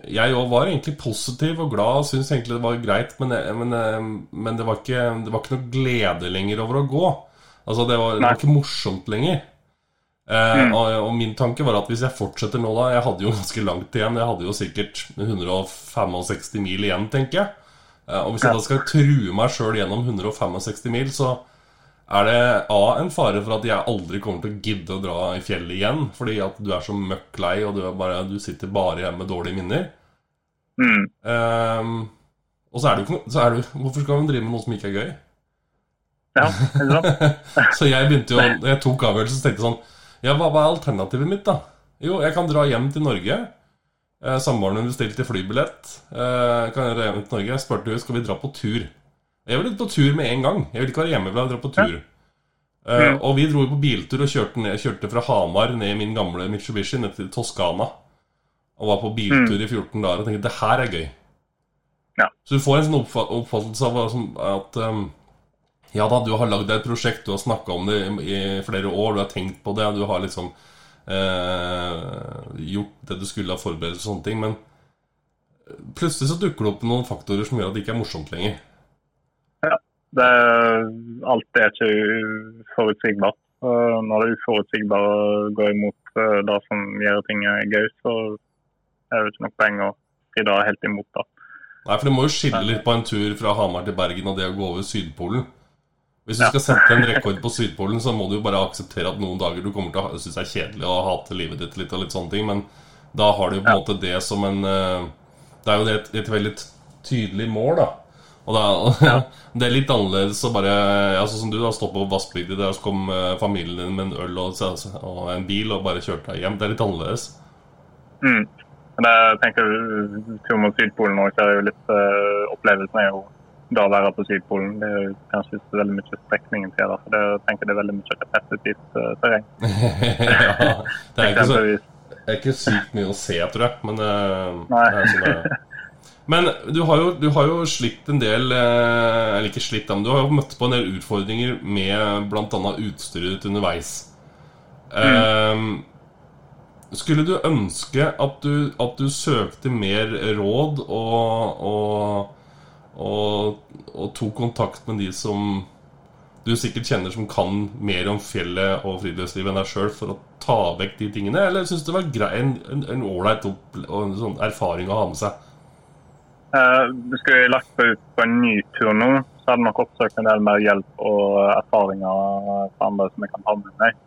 jeg òg var egentlig positiv og glad og syntes egentlig det var greit, men, men, men det, var ikke, det, var ikke, noe glede lenger over å gå. Altså, det var, det var ikke morsomt lenger. Eh, mm. og, og, min tanke var at hvis jeg fortsetter nå, da Jeg hadde jo ganske langt igjen. Jeg hadde jo sikkert 165 mil igjen, tenker jeg. Eh, og hvis jeg da skal true meg sjøl gjennom 165 mil, så er det A en fare for at jeg aldri kommer til å gidde å dra i fjellet igjen. Fordi at du er så møkk lei, og du, bare, du, sitter bare hjemme med dårlige minner. Mm. Um, og så er det jo ikke Hvorfor skal man drive med noe som ikke er gøy? Ja, [LAUGHS] så jeg begynte jo Jeg tok avgjørelsen og tenkte sånn Ja, hva, hva, er alternativet mitt, da? Jo, jeg kan dra hjem til Norge. Eh, Samboeren min bestilte flybillett. Eh, kan jeg hjem til Norge Jeg spurte henne skal vi dra på tur. Jeg ville på tur med en gang. Jeg ville ikke være hjemme. Jeg dra på tur. Eh, og vi dro på biltur og kjørte, ned, kjørte fra Hamar ned i min gamle Mitsubishi ned til Toskana. Og var på biltur mm. i 14 dager og tenkte det her er gøy. Ja. Så du får en sånn oppfattelse av at um, ja da, du har lagd et prosjekt, du har snakka om det i flere år, du har tenkt på det, du har liksom gjort det du skulle ha forberedt og sånne ting, men plutselig så dukker det opp noen faktorer som gjør at det ikke er morsomt lenger. Ja, det alt er ikke uforutsigbart. Når det er uforutsigbart går imot eh, det som gjør ting gøy, så er det ikke nok poeng å si det helt imot det. Nei, for det må jo skille litt på en tur fra Hamar til Bergen og det å gå over Sydpolen. Hvis du skal sette en rekord på Sydpolen, så må du jo bare akseptere at noen dager du kommer til å synes det er kjedelig og hate livet ditt litt og litt sånne ting, men da har du jo på en måte det som en eh, Det er jo et, et veldig tydelig mål, da. Og det er, det er litt annerledes å bare ja, Sånn som du da stå på Vassbygda der, så kom eh, familien din med en øl og, og, en bil og bare kjørte deg hjem. Det er litt annerledes. Mm. Men jeg tenker tur mot Sydpolen òg, så er jo litt uh, Opplevelsen er jo da være på Sydpolen. Det er kanskje ikke veldig mye strekningen til det. For jeg tenker det er veldig mye repetitivt uh, terreng. [LAUGHS] ja, det er, ikke så, det er ikke sykt mye å se, tror jeg. Men uh, sånn [LAUGHS] Men du har, jo, du har jo slitt en del uh, Eller ikke slitt, men du har jo møtt på en del utfordringer med bl.a. utstyret ditt underveis. Mm. Skulle du ønske at du, at du søkte mer råd og, og og, og tok kontakt med de som du sikkert kjenner som kan mer om fjellet og friluftslivet enn deg sjøl, for å ta vekk de tingene? Eller syns du det var grei, en ålreit sånn erfaring å ha med seg? Eh, skulle jeg lagt på ut på en ny tur nå, så hadde nok oppsøkt en del mer hjelp og erfaringer fra andre som jeg kan ha med meg.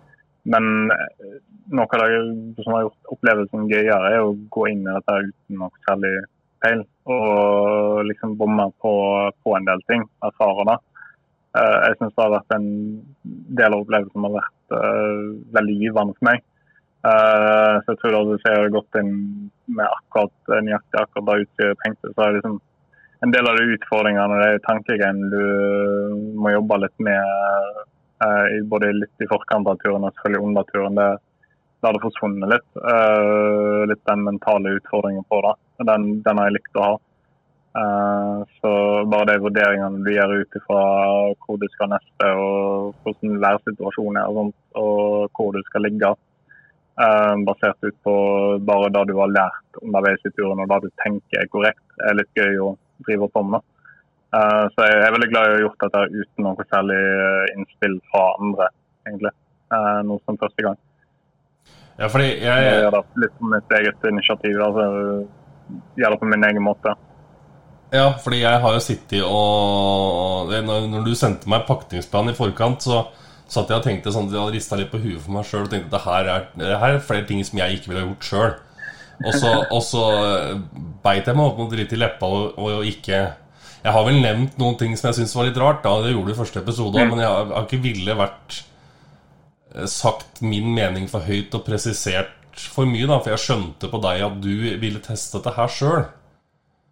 Men eh, noe av det som har gjort opplevelsen gøyere, er å gå inn i dette uten noe særlig feil og liksom bomma på, på, en del ting. Erfare det. Uh, jeg syns det har vært en del av opplevelsen som har vært uh, veldig givende for meg. Uh, så jeg tror da du ser godt inn med akkurat nøyaktig akkurat det utstyret tenkte, så er liksom en del av de utfordringene det er tankegreiene du må jobbe litt med både litt i forkant av turen og selvfølgelig under turen. Det, det hadde forsvunnet litt. litt den mentale utfordringen på det. Den, den har jeg likt å ha. Uh, så bare de vurderingene du gjør ut ifra hvor du skal neste, og hvordan læresituasjonen er, og, sånt, og hvor du skal ligge, uh, basert ut på bare det du har lært underveis i turen og det du tenker er korrekt, er litt gøy å drive på med. Uh, så jeg er veldig glad i å ha gjort dette uten noe særlig innspill fra andre, egentlig. nå som første gang. Ja, fordi jeg, jeg gjør det litt på mitt eget initiativ. altså Gjør det på min egen måte. Ja, fordi jeg har jo sittet og Når du sendte meg pakningsplanen i forkant, så satt jeg og tenkte sånn Jeg hadde rista litt på huet for meg sjøl og tenkte at det her, er, det her er flere ting som jeg ikke ville gjort sjøl. Og så, [LAUGHS] og så beit jeg meg opp mot dritt i leppa og, og, ikke Jeg har vel nevnt noen ting som jeg syns var litt rart. da Det gjorde du i første episode mm. men jeg har, har ikke ville vært eh, sagt min mening for høyt og presisert for mye, da for jeg skjønte på deg at du ville teste dette her sjøl.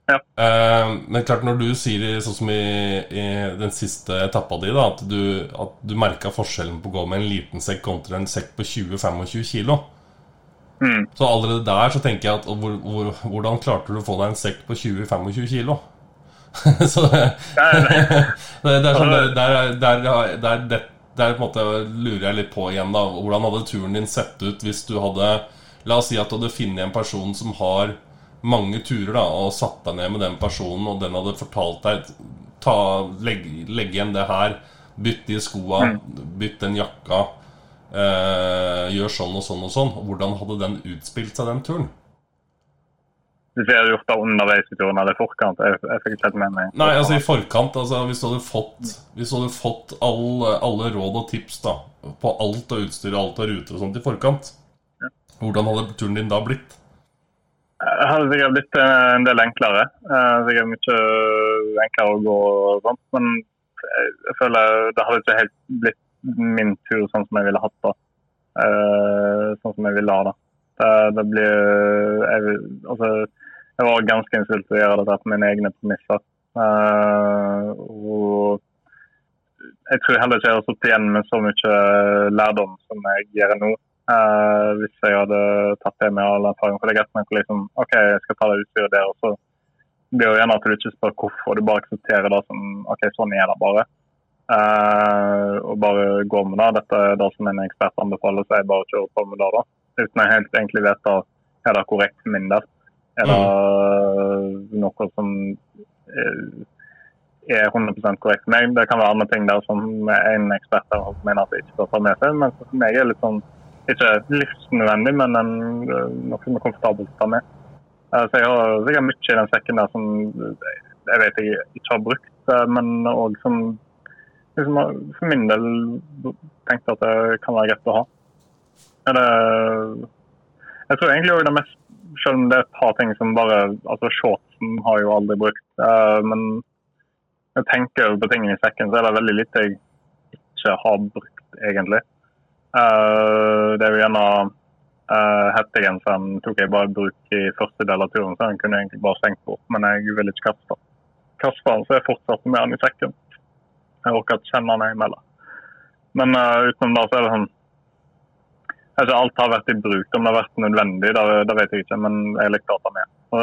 Ja. Uh, men klart når du sier sånn som i, i den siste etappa di, da, at du, at du merka forskjellen på å gå med en liten sekk kontra en sekk på 20-25 kilo. Mm. Så allerede der så tenker jeg at hvor, hvor, hvordan klarte du å få deg en sekk på 20-25 kilo? [LAUGHS] så det, [LAUGHS] det, det, er sånn der, der, der, der, der på en måte lurer jeg litt på igjen, da. Hvordan hadde turen din sett ut hvis du hadde La oss si at du hadde funnet en person som har mange turer, da, og satt deg ned med den personen, og den hadde fortalt deg ta, legg, legg igjen det her, bytt de skoa, mm. bytt den jakka, eh, gjør sånn og sånn og sånn. Hvordan hadde den utspilt seg, den turen? Hvis jeg hadde gjort det underveis i turen eller i forkant? Jeg, jeg fikk ikke med meg Nei, altså i forkant. Altså, hvis du hadde fått, hvis du hadde fått alle, alle råd og tips da på alt av utstyr, alt av ruter og sånt i forkant. Hvordan hadde turen din da blitt? Det hadde sikkert blitt en del enklere. Sikkert mye enklere å gå og. Men jeg føler det hadde ikke helt blitt min tur sånn som jeg ville hatt det. Sånn som jeg ville ha det. Det, det blir jeg, altså, jeg var ganske innstilt til å gjøre dette på mine egne premisser. og jeg tror heller ikke jeg har sittet igjen med så mye lærdom som jeg gjør nå. Uh, hvis jeg hadde tatt det med all erfaring. Er greit nok liksom, OK, jeg skal ta det utstyret der, og så blir det gjerne at du ikke spør hvorfor. Du bare aksepterer det som OK, sånn er det bare. Uh, og bare går med det. Dette er det som en ekspert anbefaler, så jeg bare kjører på med det. da. Uten å helt egentlig vite er det korrekt for min del. Er det mm. noe som er 100% korrekt for meg? Det kan være andre ting der som en ekspert mener at jeg ikke bør ta med seg. Men for meg er det litt sånn ikke livsnødvendig, men en, noe som er komfortabelt å ta med. Eh, så jeg har sikkert mye i den sekken der som jeg vet jeg ikke har brukt, eh, men òg som liksom, for min del tenkte at det kan være greit å ha. Det, jeg tror egentlig òg det mest Selv om det er et par ting som bare altså Shortsen har jeg jo aldri brukt. men men jeg tenker på tingene i sekken, så er det veldig lite jeg ikke har brukt, egentlig. Uh, det er jo gjerne uh, hettegenseren tok jeg bare bruk i første del av turen, så den kunne jeg egentlig bare slengt bort. Men jeg ville ikke kaste den. Kaste den, så jeg fortsatte med den i sekken. Jeg orker ikke kjenne den imellom. Men uh, utenom det så er det sånn altså Alt har vært i bruk. Om det har vært nødvendig, det, det vet jeg ikke, men jeg likte å ta med. Og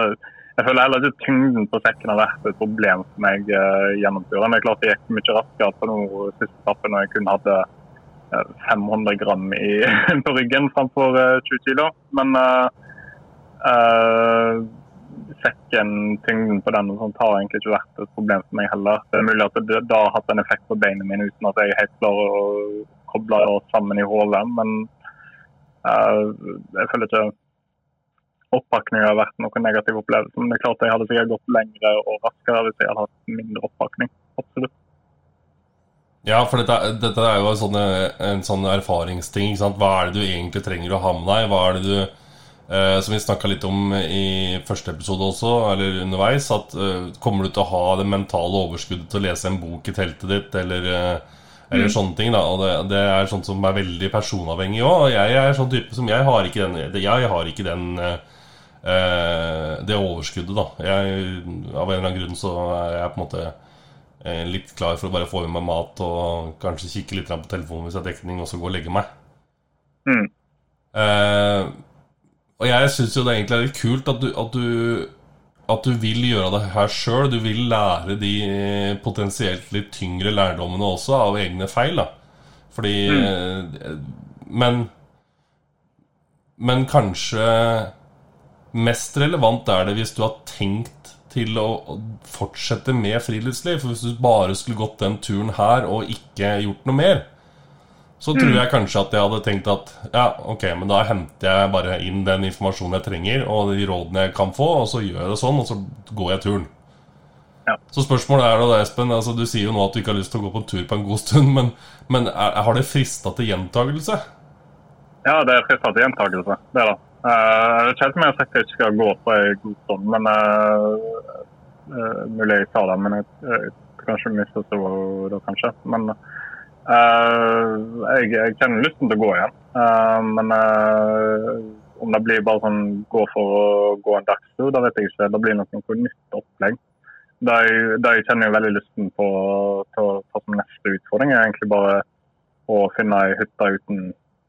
jeg føler heller ikke tyngden på sekken har vært et problem for meg uh, gjennom turen. Det er klart det gikk mye raskere på noe siste etappe når jeg kun hadde 500 gram i, [LAUGHS] på ryggen framfor 20 kg. Men uh, uh, sekken, tyngden på den og har egentlig ikke vært et problem for meg heller. Det er mulig at det, da har hatt en effekt på beina mine uten at jeg helt klarer å koble det sammen i hodet. Men uh, jeg føler ikke oppakning har vært noen negativ opplevelse. Men det er klart jeg hadde sikkert gått lengre og raskere hvis jeg hadde hatt mindre oppakning. Absolutt. Ja, for dette, dette er jo en sånn, en sånn erfaringsting. Hva er det du egentlig trenger å ha med deg? Hva er det du eh, Som vi snakka litt om i første episode også, eller underveis, at eh, kommer du til å ha det mentale overskuddet til å lese en bok i teltet ditt, eller, eh, eller mm. sånne ting. da Og det, det, er sånt som er veldig personavhengig òg. Jeg er sånn type som Jeg har ikke den, jeg har ikke den eh, det overskuddet, da. Jeg, av en eller annen grunn så er jeg på en måte Eh, litt klar for å bare få i meg mat og kanskje kikke litt på telefonen hvis jeg har dekning, og så gå og legge meg. Mm. Eh, og jeg syns jo det egentlig er litt kult at du, at du, at du vil gjøre det her sjøl. Du vil lære de potensielt litt tyngre lærdommene også av egne feil. da Fordi mm. Men Men kanskje mest relevant er det hvis du har tenkt til å fortsette med friluftsliv. For hvis du bare skulle gått den turen her og ikke gjort noe mer, så tror jeg kanskje at jeg hadde tenkt at ja, ok, men da henter jeg bare inn den informasjonen jeg trenger, og de rådene jeg kan få, og så gjør jeg det sånn, og så går jeg turen. Ja. Så spørsmålet er da, Espen, altså du sier jo nå at du ikke har lyst til å gå på tur på en god stund, men, men er, har det frista til gjentagelse? Ja, det er frista til gjentagelse. Det det. Uh, det er om jeg har sagt at jeg ikke skal gå på en god stund, men uh, uh, Mulig jeg tar det, men jeg, jeg kanskje misforsto det, kanskje. Men jeg, jeg, kjenner lysten til å gå igjen. men om det blir bare sånn gå for å gå en dagstur, da vet jeg ikke. Det blir nok noe nytt opplegg. Det jeg, jeg kjenner veldig lysten på å ta som neste utfordring, er egentlig bare å finne ei hytte uten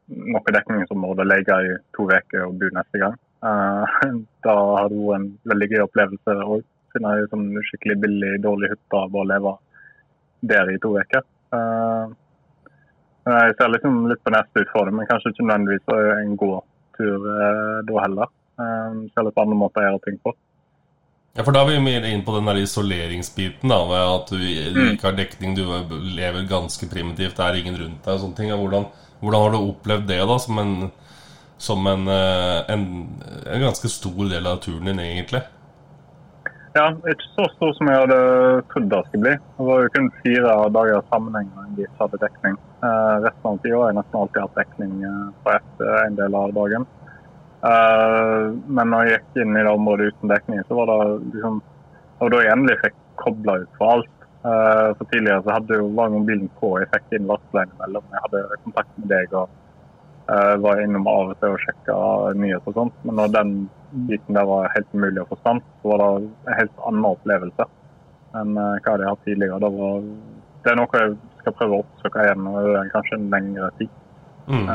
noe dekningsområde, ligge i to uker og bo neste gang. Uh, [LAUGHS] da hadde du en veldig gøy opplevelse òg. finne ei sånn skikkelig billig, dårlig hytte og bare leve der i to uker. Uh, jeg ser liksom litt på neste utfordring, men kanskje ikke nødvendigvis en gåtur uh, da heller. Uh, ser litt på andre måter å gjøre ting på. Ja, for Da er vi mer inn på den der isoleringsbiten. da, med At du, du mm. ikke har dekning, du lever ganske primitivt, det er ingen rundt deg. og sånne ting. Hvordan, hvordan har du opplevd det da, som en, som en, en, en ganske stor del av turen din, egentlig? Ja, ikke så stor som jeg hadde trodd det skulle bli. Det var jo kun fire dager sammenhengende jeg hadde dekning. Eh, resten av tida har jeg nesten alltid hatt dekning eh, på ett, eh, en del av dagen. Eh, men når jeg gikk inn i det området uten dekning, så var det liksom Og da jeg endelig fikk kobla ut for alt. Eh, for tidligere så hadde jo var mobilen på, jeg fikk inn varsler innimellom. Jeg hadde kontakt med deg og uh, var innom av og til og sjekka nyheter og sånt. Men når den biten der var helt umulig å få stand så var det en helt annen opplevelse enn uh, hva jeg hadde hatt tidligere. Det, var, det, er noe jeg skal prøve å oppsøke igjen over kanskje en lengre tid. Mm.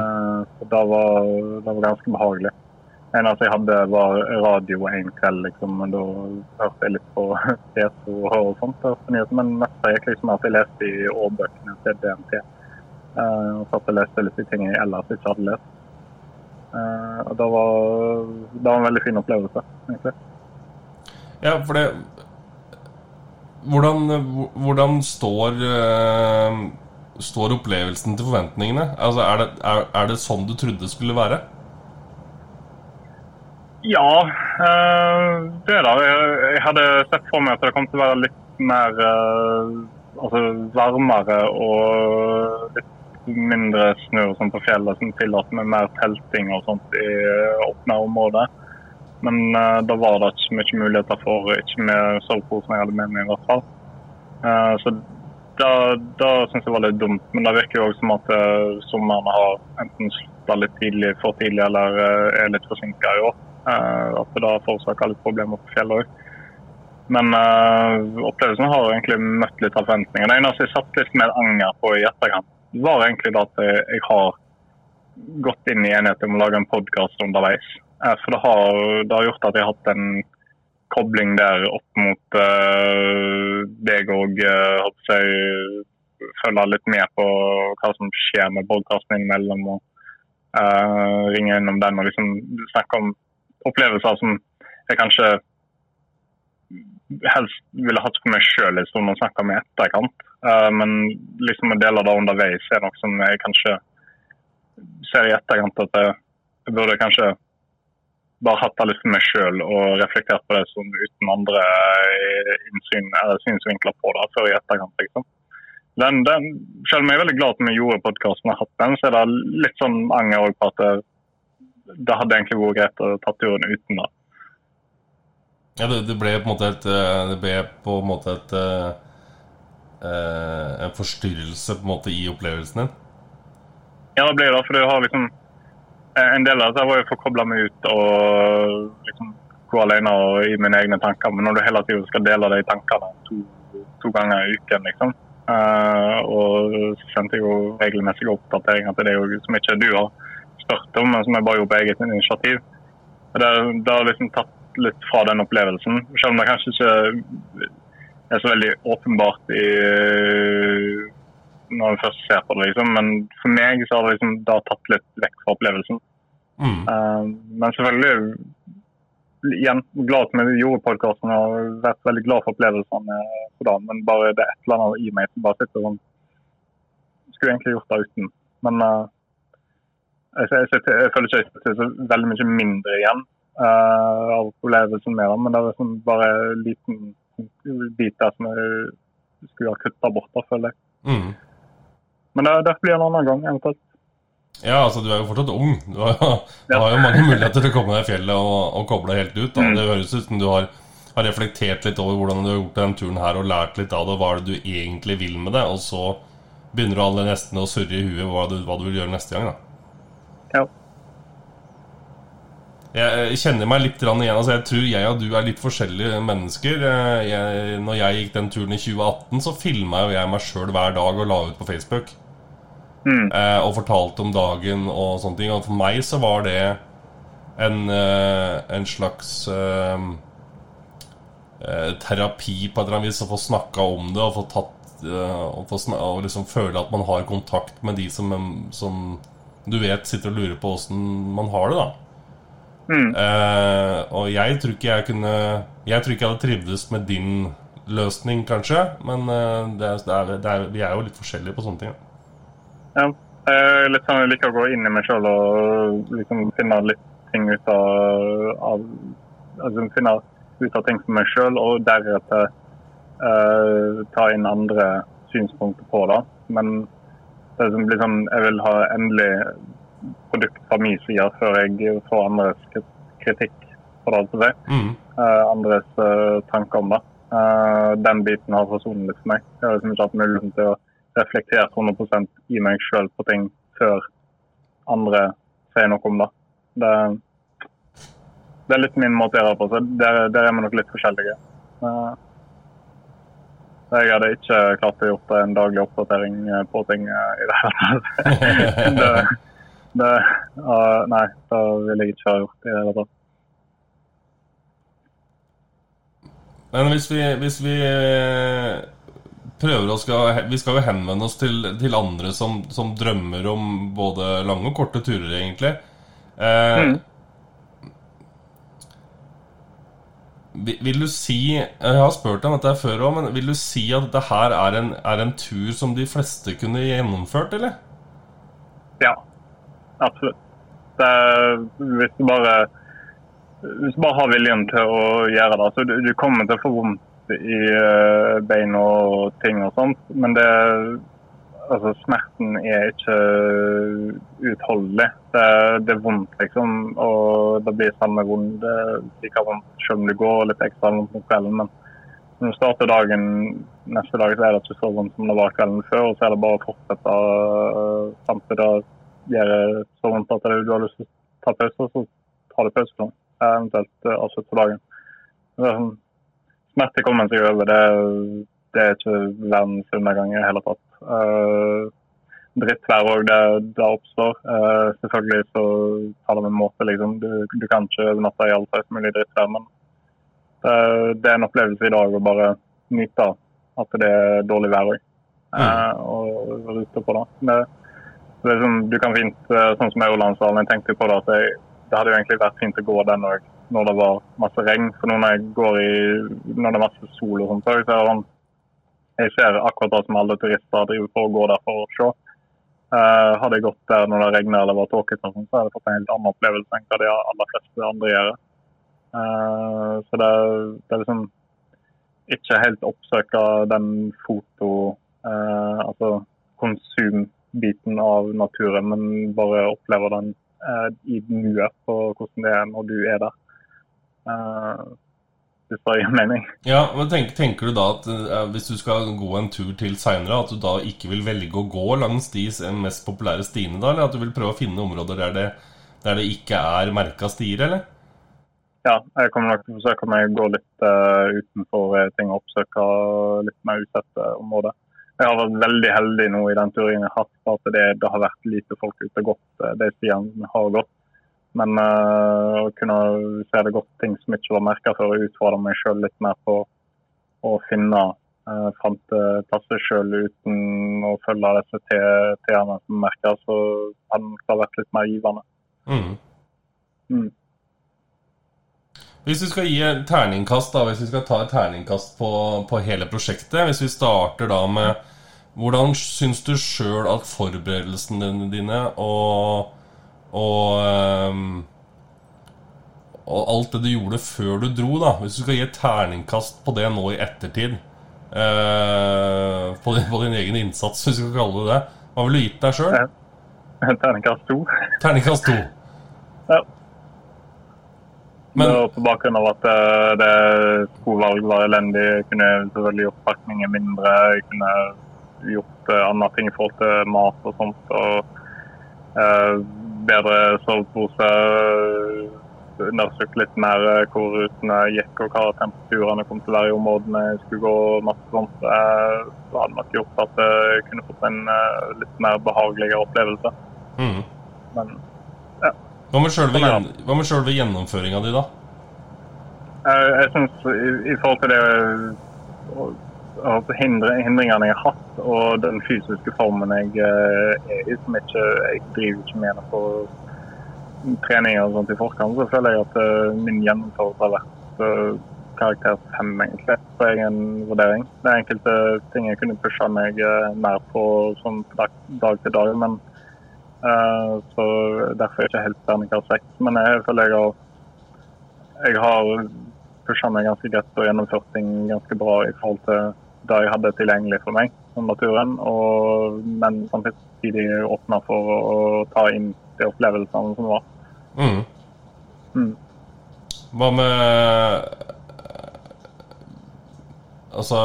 Så det var, det var ganske behagelig. Eneste jeg hadde, var radio en kveld. liksom, og Da hørte jeg litt på [LAUGHS] PC og sånt. Men mest gikk liksom at jeg leste i årbøkene til DNT. Uh, og satt og leste litt de ting jeg ellers ikke hadde lest. Uh, og det var, det var en veldig fin opplevelse, egentlig. Ja, for det Hvordan, hvordan står, uh, står opplevelsen til forventningene? Altså, er det, er, er det sånn du trodde det skulle være? Ja, det da. Jeg hadde sett for meg at det kom til å være litt mer altså varmere og litt mindre snø og sånt på fjellet som tillater med mer telting og sånt i åpne områder. Men da var det ikke mye muligheter for, ikke med som jeg hadde med meg i hvert fall. Så da, da syns jeg var litt dumt. Men det virker jo også som at sommeren har enten slutta litt tidlig, for tidlig eller er litt forsinka i år. At det da forårsaker litt problemer på fjellet òg. Men opplevelsen har egentlig møtt litt av forventninger. Det eneste jeg satt litt mer anger på i etterkant, var egentlig at jeg har gått inn i enighet om å lage en podkast underveis. Uh, for det har, det har, gjort at jeg har hatt en kobling der opp mot uh, deg og uh, jeg følge litt med på hva som skjer med podkasten innimellom. og uh, Ringe innom den og liksom snakke om opplevelser som jeg kanskje helst ville hatt for meg sjøl hvis man snakker med etterkant. Uh, men liksom å dele det underveis er noe som jeg kanskje ser i etterkant at jeg, jeg burde kanskje bare hatt det litt for meg sjøl og reflektert på det som uten andre innsyn synsvinkler på det før i etterkant. liksom. Den, den, selv om jeg er veldig glad at vi gjorde podkasten så er det litt sånn anger på at det, hadde egentlig vært greit å ta turen uten det. Ja, det, det, ble på en måte et eh, Det ble på en måte et eh, En forstyrrelse på en måte i opplevelsen din? Ja, det ble det. For du har liksom En del av det var jo for å koble meg ut og liksom gå alene og i mine egne tanker. Men når du hele tiden skal dele de tankene to, to ganger i uken, liksom uh, Og så sendte jeg jo regelmessige oppdateringer til deg som ikke du har spurt om, men som jeg bare gjorde på eget initiativ. Det, det har liksom tatt litt fra den opplevelsen. Selv om det kanskje ikke er så veldig åpenbart i, når vi først ser på det. Liksom. Men for meg så har det liksom, det har tatt litt vekk fra opplevelsen. Mm. Uh, men selvfølgelig igjen glad for at vi gjorde podkasten og vært veldig glad for opplevelsene. For det, men bare det er et eller annet i meg som bare sitter sånn Skulle egentlig gjort det uten. Men uh, jeg, jeg, jeg, føler ikke jeg sitter så veldig mye mindre igjen uh, av opplevelsen med det. Men det er sånn bare en liten bit der som jeg skulle ha kutta bort, da, føler jeg. Mm. Men det, det blir en annen gang, eventuelt. Ja, altså du er jo fortsatt ung. Du har, [LAUGHS] du har jo mange muligheter til å komme deg i fjellet og, og koble helt ut. Da. Det høres ut som du har, har, reflektert litt over hvordan du har gjort den turen her og lært litt av det. Hva er det du egentlig vil med det? Og så begynner du alle nestene å surre i huet hva du, hva du vil gjøre neste gang. da. Ja. Jeg kjenner meg litt igjen. Altså jeg tror jeg og du er litt forskjellige mennesker. Jeg, når jeg gikk den turen i 2018, så filma jeg meg sjøl hver dag og la ut på Facebook. Mm. Eh, og fortalte om dagen og sånne ting. Og for meg så var det en, eh, en slags eh, eh terapi på et eller annet vis. Å få snakka om det og få tatt eh, og, få og liksom føle at man har kontakt med de som, som du vet sitter og lurer på åssen man har det, da. Mm. Eh, og jeg tror ikke jeg kunne Jeg tror ikke jeg hadde trivdes med din løsning, kanskje. Men eh, det er, det er, det er, vi er jo litt forskjellige på sånne ting. Ja. Jeg, litt sånn, jeg liker å gå inn i meg sjøl og liksom finne litt ting ut av, av altså Finne ut av ting for meg sjøl, og deretter uh, ta inn andre synspunkter på det. Men det blir liksom, jeg vil ha endelig produkt fra min side før jeg får andres kritikk for det. Altså. Mm. Uh, andres uh, tanker om det. Uh, den biten har forsonet litt for meg. Jeg har liksom ikke hatt muligheten til å reflektere 100% i meg sjøl på ting før andre sier noe om det. Det, det er litt min måte å gjøre det på. så Der, der er vi nok litt forskjellige. Jeg hadde ikke klart å gjøre en daglig oppdatering på ting i det hele tatt. [LAUGHS] Det, uh, nei, det ville jeg ikke ha gjort i det hele tatt. Men hvis vi, hvis vi eh, prøver å skal Vi skal jo henvende oss til, til andre som, som, drømmer om både lange og korte turer, egentlig. Eh, mm. Vil du si Jeg har spurt om dette før òg, men vil du si at dette her er en, er en tur som de fleste kunne gjennomført, eller? Ja, absolutt. Det, hvis, du bare, hvis du bare har viljen til å gjøre det, så du, du kommer til å få vondt i uh, bein og ting og sånt, men det altså Smerten er ikke utholdelig. Det, det, er vondt, liksom. Og det blir samme vondt. Like vondt selv om du går litt ekstra vondt om kvelden. Men når du starter dagen neste dag, så er det ikke så vondt som det var kvelden før. Og så er det bare å fortsette uh, samtidig gjør det så vondt at du har lyst til å ta pause, så tar du pause. Sånn. Eventuelt uh, avslutte dagen. Sånn, smerte kommer seg over. Det, det er ikke verdens undergang i det hele tatt. Uh, hver år det, det, oppstår. Uh, selvfølgelig så tar det med måte, liksom. Du, du kan ikke overnatte i all slags mulig drittvær, men det, det, er en opplevelse i dag å bare nyte at det er dårlig vær òg. Uh, mm. og rute på det. det Liksom, du kan fint, eh, sånn som Eurolandsdalen, jeg tenkte på det at jeg, det hadde jo egentlig vært fint å gå den òg når det var masse regn. For når jeg går i, når det er masse sol og sånt, så ser jeg, jeg ser akkurat det som alle turister driver på og går der for å se. Uh, hadde jeg gått der når det regner eller var tåkete, så hadde jeg fått en helt annen opplevelse enn hva de aller fleste andre gjør. Uh, så det, det, er liksom ikke helt oppsøke den foto... Uh, altså konsumbiten av naturen, men bare opplever den i nuet på hvordan det er når du er der. Eh, bare gir mening. Ja, men tenk, Tenker du da at eh, hvis du skal gå en tur til seinere, at du da ikke vil velge å gå langs de mest populære stiene, da? Eller at du vil prøve å finne områder der det, der det ikke er merka stier, eller? Ja, jeg kommer nok til å forsøke meg å gå litt uh, utenfor ting og oppsøke litt mer utsatte områder. Jeg har vært veldig heldig nå i den turen jeg har hatt, at det, det, har vært lite folk ute og gått eh, de stiene har gått. Men uh, å kunne se det godt ting som ikke var merka før, og utfordre meg sjøl litt mer på å finne uh, fram til plasser sjøl uten å følge disse T-ene som merker, så hadde det vært litt mer givende. Mm. Mm. Hvis vi skal gi terningkast da, hvis vi skal ta et terningkast på, på hele prosjektet Hvis vi starter da med, hvordan syns du sjøl at forberedelsene dine og og, um, og alt det du gjorde før du dro, da Hvis du skal gi et terningkast på det nå i ettertid uh, på, din, på, din, egen innsats, hvis du skal kalle det det, hva ville du gitt deg sjøl? [LAUGHS] Terningkast to. [LAUGHS] Terningkast to. Ja. Men, på bakgrunn av at eh, det skolevalg var elendig. Jeg kunne selvfølgelig gjort pakningen mindre. Jeg kunne gjort uh, andre ting i forhold til mat og sånt. og uh, Bedre sovepose. Undersøkt litt mer hvor rutene gikk og hva temperaturene kom til å være i områdene jeg skulle gå. masse sånt. Uh, så hadde nok gjort at jeg kunne fått en litt mer behageligere opplevelse. Mm. Men hva med selve, sånn gjennomføringa di, da? Jeg, synes i, i, forhold til det altså hindringene jeg har hatt, og den fysiske formen jeg eh, er i, som ikke, jeg driver ikke med på trening og sånt i forkant, så føler jeg at uh, min gjennomføring har vært uh, karakter fem, egentlig, på egen vurdering. Det er enkelte ting jeg kunne pusha meg mer på sånn dag, dag til dag, men Uh, så Derfor er jeg ikke helt terningkast seks. Men jeg føler jeg har, jeg har pusha meg ganske greit og gjennomført ting ganske bra i forhold til det jeg hadde tilgjengelig for meg som naturen. Og, men samtidig åpna for å ta inn de opplevelsene som var. Mm. Mm. Hva med Altså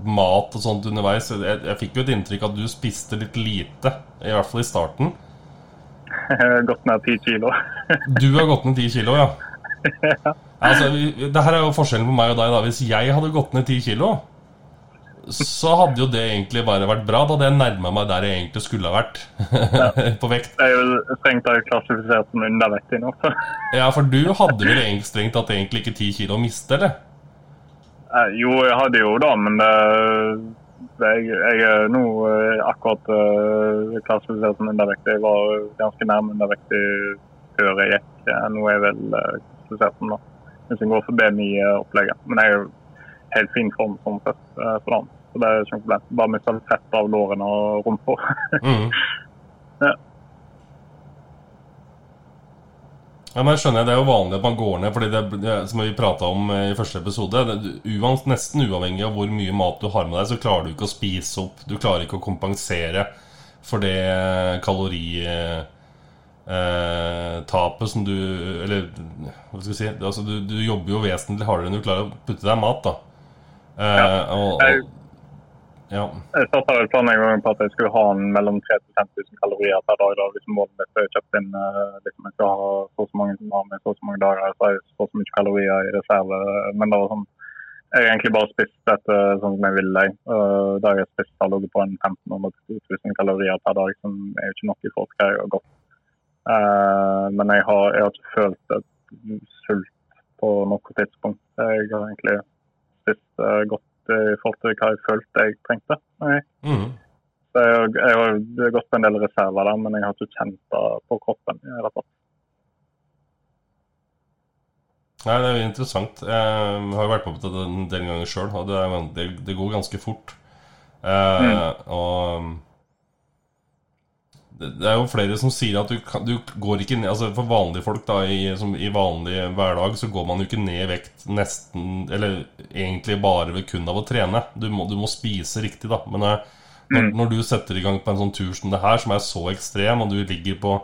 mat og sånt underveis. Jeg, jeg fikk jo et inntrykk at du spiste litt lite, i hvert fall i starten. [LAUGHS] Jeg har gått ned ti kilo. du har gått ned ti kilo, ja? [LAUGHS] ja. Altså, det her er jo forskjellen på meg og deg. da Hvis jeg hadde gått ned ti kilo, så hadde jo det egentlig bare vært bra. Da hadde jeg nærma meg der jeg egentlig skulle ha vært. [LAUGHS] på vekt. Det er jo strengt tatt klassifisert som undervektig nå. ja, for du hadde vel egentlig strengt tatt egentlig ikke ti kilo å miste, eller? Eh, jo, jeg hadde jo da, men det, det, jeg, jeg er nå eh, akkurat uh, klassifisert som undervektig. Jeg var ganske nærme undervektig før jeg gikk. Nå er jeg vel klassifisert som da. Hvis en går for BMI-opplegget. Men jeg er jo helt fin form sånn sett for dagen. Så det er ikke noe problem. Bare miste fett av lårene og rumpa. [LAUGHS] mm. ja. Ja, men jeg skjønner, Det er jo vanlig at man går ned, fordi det, som vi prata om i første episode det, Nesten uavhengig av hvor mye mat du har med deg, så klarer du ikke å spise opp. Du klarer ikke å kompensere for det kaloritapet eh, som du Eller hva skal jeg si altså, du, du, jobber jo vesentlig hardere enn du klarer å putte deg mat. da eh, ja. og, og ja. Jeg starta planen på at jeg skulle ha en mellom 3000-5000 kalorier per dag. Da, hvis målet mitt er kjøpt inn uh, liksom jeg skal ha så så mange som har med så så mange dager, så har jeg så så mye kalorier i reserve. Men det var sånn jeg har egentlig bare spist dette sånn som jeg ville. Uh, da jeg har spist, har ligget på en 1500-2000 kalorier per dag, som er jo ikke nok i hva jeg har gått. Uh, men jeg har, jeg har, ikke følt et sult på noe tidspunkt. Jeg har egentlig spist uh, godt i forhold til hva jeg følte jeg trengte. Mm. Så jeg, jeg, har gått på en del reserver der, men jeg har ikke kjent det på kroppen. i det tatt. Nei, Det er jo interessant. Jeg har jo vært med på det en del ganger sjøl, og det, det, det, går ganske fort. Eh, mm. Og det er jo flere som sier at du, du går ikke ned altså For vanlige folk da i, som, i vanlig hverdag så går man jo ikke ned i vekt nesten Eller egentlig bare ved kun av å trene. Du må, du må spise riktig, da. Men eh, når, mm. når, du setter i gang på en sånn tur som det her, som er så ekstrem, og du ligger på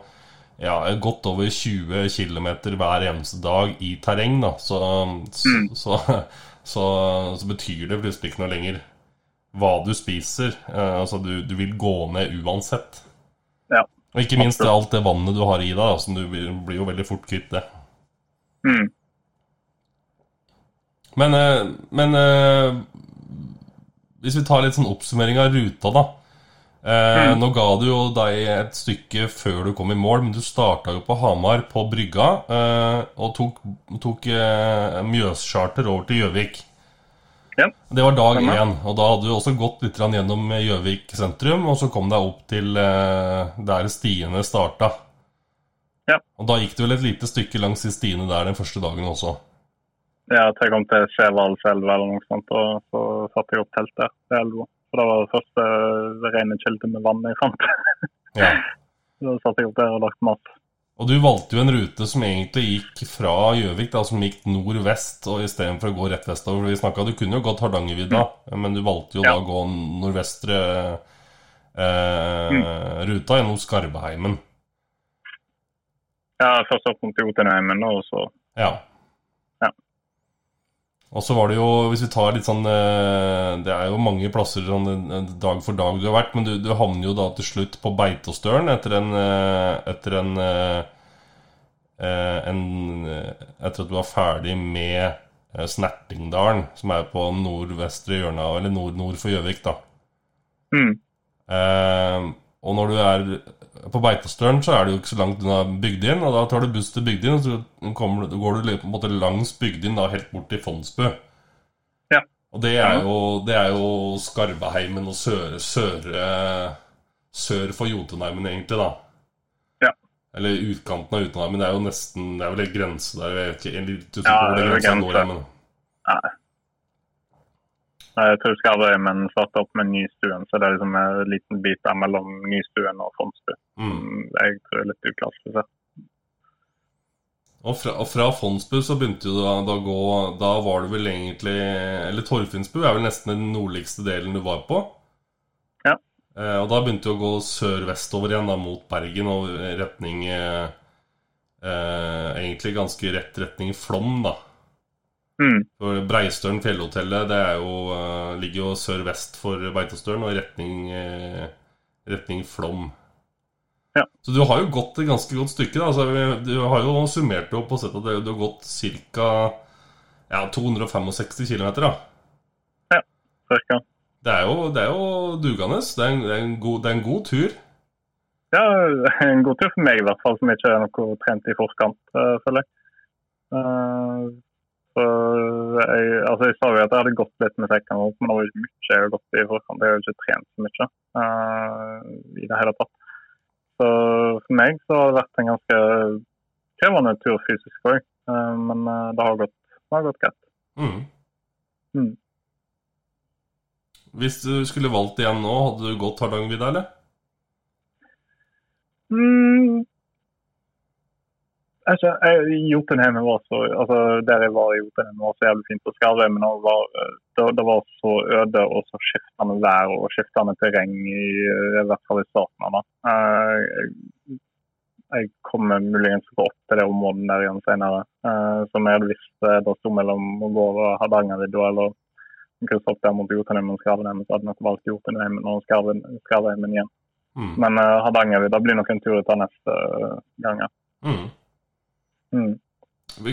ja, godt over 20 km hver eneste dag i terreng, da, så, så, så, [LAUGHS] så, så betyr det plutselig ikke noe lenger hva du spiser. Eh, altså, du, du vil gå ned uansett. Og ikke minst det, alt det vannet du har i deg. som du blir jo veldig fort kvitt det. Mm. Men, eh, men eh, hvis vi tar litt sånn oppsummering av ruta, da. Eh, mm. Nå ga du jo deg et stykke før du kom i mål, men du starta jo på Hamar, på brygga, og tok, tok Mjøscharter over til Gjøvik. Ja. Det var dag én, og da hadde du også gått litt gjennom Gjøvik sentrum, og så kom deg opp til eh, der stiene starta. Ja. Og da gikk du vel et lite stykke langs de stiene der den første dagen også? Ja, til jeg kom til Skjevalselva eller noe sånt, og så satte jeg opp telt der. Det For det var det første rene kilde med vann jeg fant. Ja. [LAUGHS] Så satt jeg opp der og lagt mat. Og du valgte jo en rute som egentlig gikk fra Gjøvik, da, som gikk nord-vest, og istedenfor å gå rett vestover. Vi snakket, Du kunne jo gått Hardangervidda, men du valgte jo Ja. da å gå nordvestre eh, ruta gjennom Skarbeheimen. Ja, først opp mot Jotunheimen, og så. Ja. Og så var det jo, hvis vi tar litt sånn eh, Det er jo mange plasser sånn eh, dag for dag du har vært, men du, du havner jo da til slutt på Beitostølen etter en eh, Etter en, en Etter at du var ferdig med Snertingdalen, som er på nordvestre hjørne Eller nord, nord for Gjøvik, da. mm. Eh, og når du er på Beitostølen, så er det jo ikke så langt unna Bygdin. Og da tar du buss til Bygdin, og så kommer, går du på en måte langs Bygdin da, helt bort til Fondsbø. Ja. Og det er jo, det er jo Skarveheimen og sør, søre sør for Jotunheimen, egentlig, da. Ja. Eller utkanten av Jotunheimen. Det er jo nesten Det er vel en grense der. Jeg vet ikke, jeg litt usikker Ja, hvor det grensa går. Men Nei. Jeg tror Skarvøymen starta opp med Nystuen, så det er liksom en liten bit der mellom Nystuen og Fondsbu. mm. Jeg tror det er litt uklassifisert. Og fra, og fra Fondsbu så begynte du da, da å gå Da var du vel egentlig Eller Torfinnsbu er vel nesten den nordligste delen du var på. Ja. Eh, og da begynte du å gå sør-vestover igjen, da mot Bergen og retning eh, eh, Egentlig ganske rett retning Flom, da. Mm. Breistølen fjellhotellet det er jo, eh, ligger jo sør-vest for Beitostølen og i retning, eh, retning Flom. Ja. Så du har jo gått et ganske godt stykke. Da. Altså, du har jo summert det opp og sett at du har gått ca. Ja, 265 km. Ja, Cirka. Det er jo, det er jo dugende. Det er, en, det, er en god, det er en god tur. Ja, en god tur for meg i hvert fall, som ikke er noe trent i forkant, eh, føler jeg. Eh, så jeg, altså jeg sa jo at jeg hadde gått litt med sekken, men det var ikke mye jeg har gått i forkant. Jeg har jo ikke trent så mye uh, i det hele tatt. Så for meg så har det vært en ganske krevende tur fysisk òg, men eh, det har gått, det har gått greit. Mm. Mm. Hvis du skulle valgt igjen nå, hadde du gått Hardangervidda, eller? Mm. Altså, jeg, Jotunheimen var så altså Der jeg var i Jotunheimen var så jævlig fint. Og Skarvheimen det var, det, var så øde og så skiftende vær og skiftende terreng, i, i hvert fall i starten av det. Eh, jeg, jeg kommer muligens gå opp til det området der igjen senere. eh, som jeg hadde visst det sto mellom å gå over Hardangervidda eller krysse opp der mot Jotunheimen og Skarvheimen, så hadde jeg valgt Jotunheimen og Skarve- igjen. Mm. Men uh, Hardangervidda blir nok en tur å ta neste uh, gang. ja. Mm. Mm.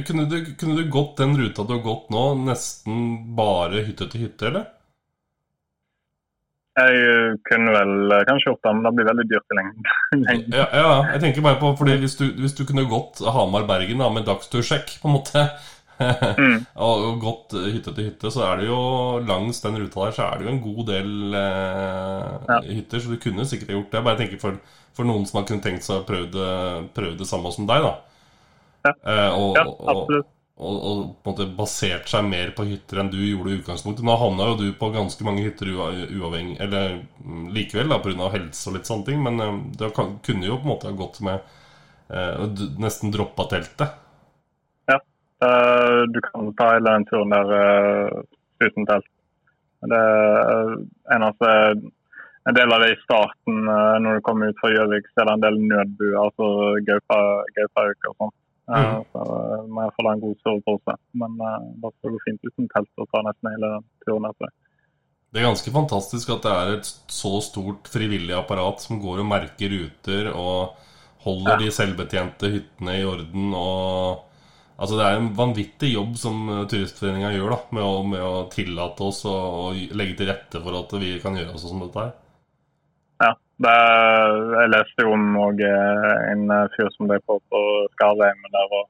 Kunne du, kunne du gått den ruta du har gått nå, nesten bare hytte til hytte, eller? Jeg uh, kunne vel uh, kanskje gjort det, men det blir veldig dyrt i lengden. [LAUGHS] Ja, ja, jeg tenker bare på fordi hvis du, hvis du kunne gått Hamar-Bergen da med dagstursjekk, på en måte, [LAUGHS] Mm. og gått eh, hytte til hytte, så er det jo langs den ruta der så er det jo en god del eh, Ja. hytter, så du kunne sikkert gjort det. Jeg bare tenker for, for noen som har kunnet tenkt seg å prøve det, prøve det samme som deg, da. Ja. Eh, og, Ja, og, absolutt. og, og på en måte basert seg mer på hytter enn du gjorde i utgangspunktet. Nå havna jo du på ganske mange hytter ua- uavhengig Eller mm, likevel, da, pga. helse og litt sånne ting, men eh, det kunne jo på en måte ha gått med eh, Nesten droppa teltet. Uh, du kan ta hele den turen der uten telt. Det eneste En del av det i starten, når du kommer ut fra Gjøvik, så er det en del nødbuer, altså gaupa- gaupauker og sånn. Uh, Mhm. Så uh, må jeg få en god sovepose. Men uh, det skal gå fint uten telt og ta nesten hele turen etter. Det er ganske fantastisk at det er et så stort frivillig apparat som går og merker ruter og holder Ja. de selvbetjente hyttene i orden. og Altså Det er en vanvittig jobb som eh, Turistforeninga gjør da med å, med å tillate oss og, legge til rette for at vi kan gjøre sånn som dette her. Det, jeg leste jo om eh, en eh, fyr som drev på på Skarheim. der. og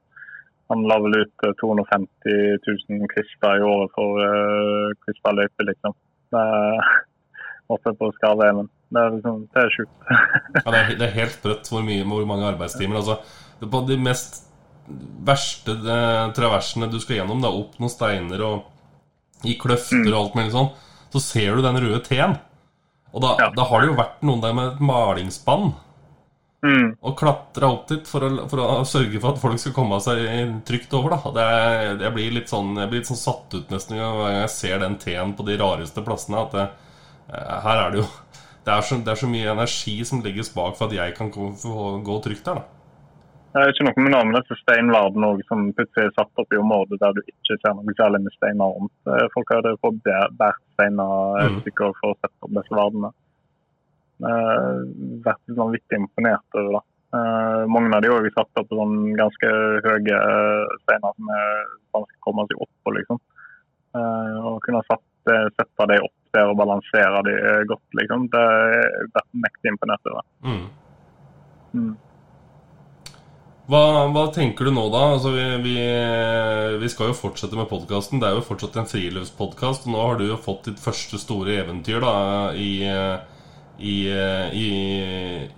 Han la vel ut eh, 250 000 kvister i året for uh, kvisterløyper, liksom. Det er [LAUGHS] oppe på Skarvheimen. Det er liksom, det er sjukt. [LAUGHS] Ja, det, er, det er helt sprøtt hvor, mye, hvor mange arbeidstimer. Altså, det er på de mest verste eh, traversene du skal gjennom, da, opp noen steiner og i kløfter og alt mulig sånn, så ser du den røde T-en. Og da, Ja. da har det jo vært noen der med et malingsspann Mm. og klatra opp dit for å, for å sørge for at folk skal komme seg trygt over. da det Jeg blir litt sånn Jeg blir litt sånn satt ut nesten hver gang jeg ser den T-en på de rareste plassene. At det, eh, her er det jo det er, så, det er så mye energi som legges bak for at jeg kan gå, gå trygt der. da Det er ikke noe med noe til steinverden òg, som plutselig er satt opp i områder der du ikke ser noe særlig med steiner rundt. Eh, Folk har jo på og bæ- båret steiner Mm. et stykke for å sette opp disse verdene. Uh, vært litt sånn imponert over det. Uh, mange av de òg satt opp på sånn ganske høye eh, steiner som er vanskelig å komme seg opp på, liksom. Uh, og kunne satt, sette de opp der og balansere de eh, godt, liksom. Det er vært mektig imponert over. Mm. Mm. Hva, hva tenker du nå, da? Altså, vi, vi, vi skal jo fortsette med podkasten. Det er jo fortsatt en friluftspodkast. Nå har du jo fått ditt første store eventyr da i, i, i,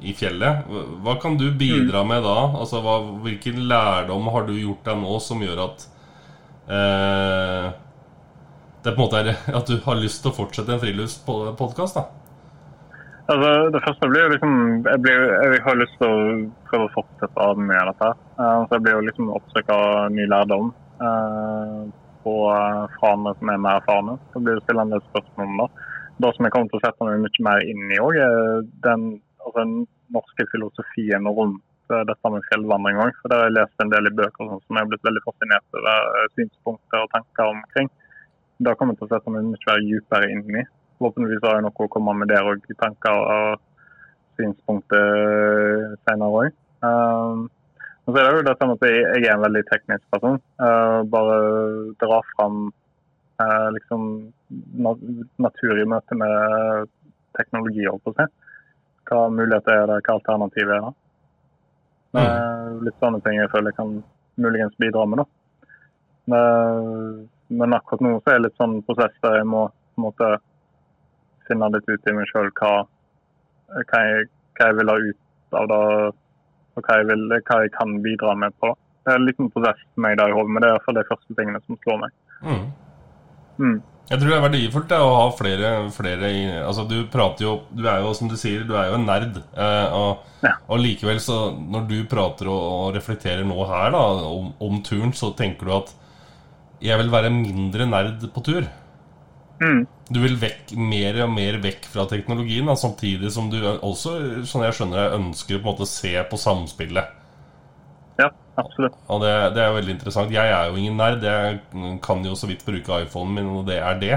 i fjellet. Hva kan du bidra med da? Altså, hva, Hvilken lærdom har du gjort deg nå som gjør at eh, det på en måte er at du har lyst til å fortsette en friluftspodkast? da? Altså, det første blir jo liksom Jeg, blir, jeg har lyst til å prøve å fortsette av dette. av dette. så jeg blir jo liksom oppsøkt av ny lærdom uh, på, eh, fra som er mer erfarne. Så blir det stille en del spørsmål om det. Det som jeg kommer til å sette meg mye mer inn i òg, er den, altså, norske filosofien rundt eh, dette med fjellvandring òg. For der har jeg lest en del i bøker sånn, som jeg har blitt veldig fascinert over eh, synspunkter og tanker omkring. Det kommer jeg til å sette meg mye mer dypere inn i. Forhåpentligvis har jeg noe å komme med der òg, tanker og synspunkter senere òg. Um, så er det jo det samme at jeg, jeg er en veldig teknisk person. Uh, bare dra fram uh, liksom na natur i møte med teknologi, holdt på å si. Hva muligheter er det, hva alternativ er det? Mm. litt sånne ting jeg føler jeg kan muligens bidra med. da. Men, men akkurat nå så er det litt sånn prosess der jeg må på en måte finne litt ut i meg sjøl hva, hva, hva jeg vil ha ut av det, og hva jeg, vil, hva jeg kan bidra med på. Det er en liten prosess for meg der i hodet, men Det er i hvert fall de første tingene som slår meg. Mm. Mm. Jeg tror det er verdifullt det, å ha flere, flere i, Altså Du prater jo Du er jo, som du sier, du er jo en nerd. Eh, og, Ja. og likevel, så når du prater og, og reflekterer nå her da om, om turen, så tenker du at jeg vil være mindre nerd på tur. Mm. Du vil vekk, mer og mer vekk fra teknologien, da, samtidig som du også, sånn jeg skjønner jeg ønsker på en måte se på samspillet. Ja, absolutt. Og det, det er jo veldig interessant. Jeg er jo ingen nerd. Jeg kan jo så vidt bruke iPhonen min, og det er det.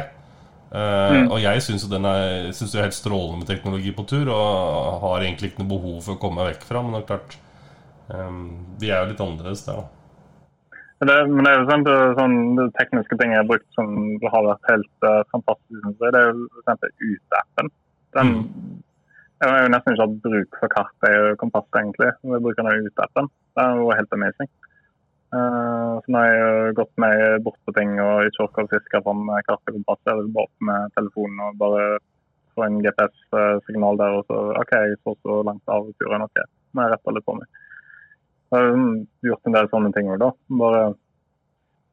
Uh, Mm. Og jeg syns jo den er, synes det er helt strålende med teknologi på tur, og har egentlig ikke noe behov for å komme meg vekk fra. Men det er klart, um, vi er jo litt annerledes der, da. Men det, men det er jo sånn, er sånn det tekniske ting jeg har brukt som har vært helt uh, fantastisk, det er jo f.eks. Ut-appen. Den Jeg har jo nesten ikke hatt bruk for kart og kompass, egentlig. Vi bruker den Ut-appen. Den var helt amazing. Uh, så nå har jeg gått meg bort på ting og ikke orka å fiske fram kart og kompass. Jeg vil bare opp med telefonen og bare få en GPS-signal der, og så OK, jeg så så langt av turen. OK, Nå må jeg rette litt på meg. Jeg har gjort en del sånne ting òg, da. Bare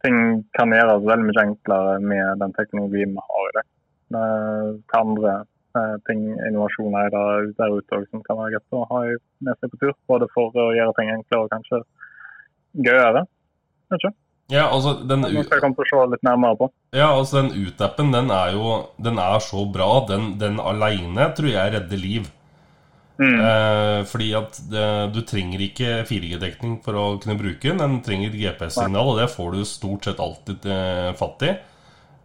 ting kan gjøres veldig mye enklere med den teknologien vi har i dag. Hva andre eh, ting, innovasjoner er der ute som kan være greit å ha med seg på tur? Både for å gjøre ting enklere og kanskje gøyere. Vet ikke. Ja, altså den, ja, altså den ut-appen, den er jo Den er så bra. Den, den aleine tror jeg redder liv. Mm. Eh, fordi at det, du trenger ikke 4G-dekning for å kunne bruke den. Den trenger et GPS-signal, og det får du stort sett alltid eh, fatt i.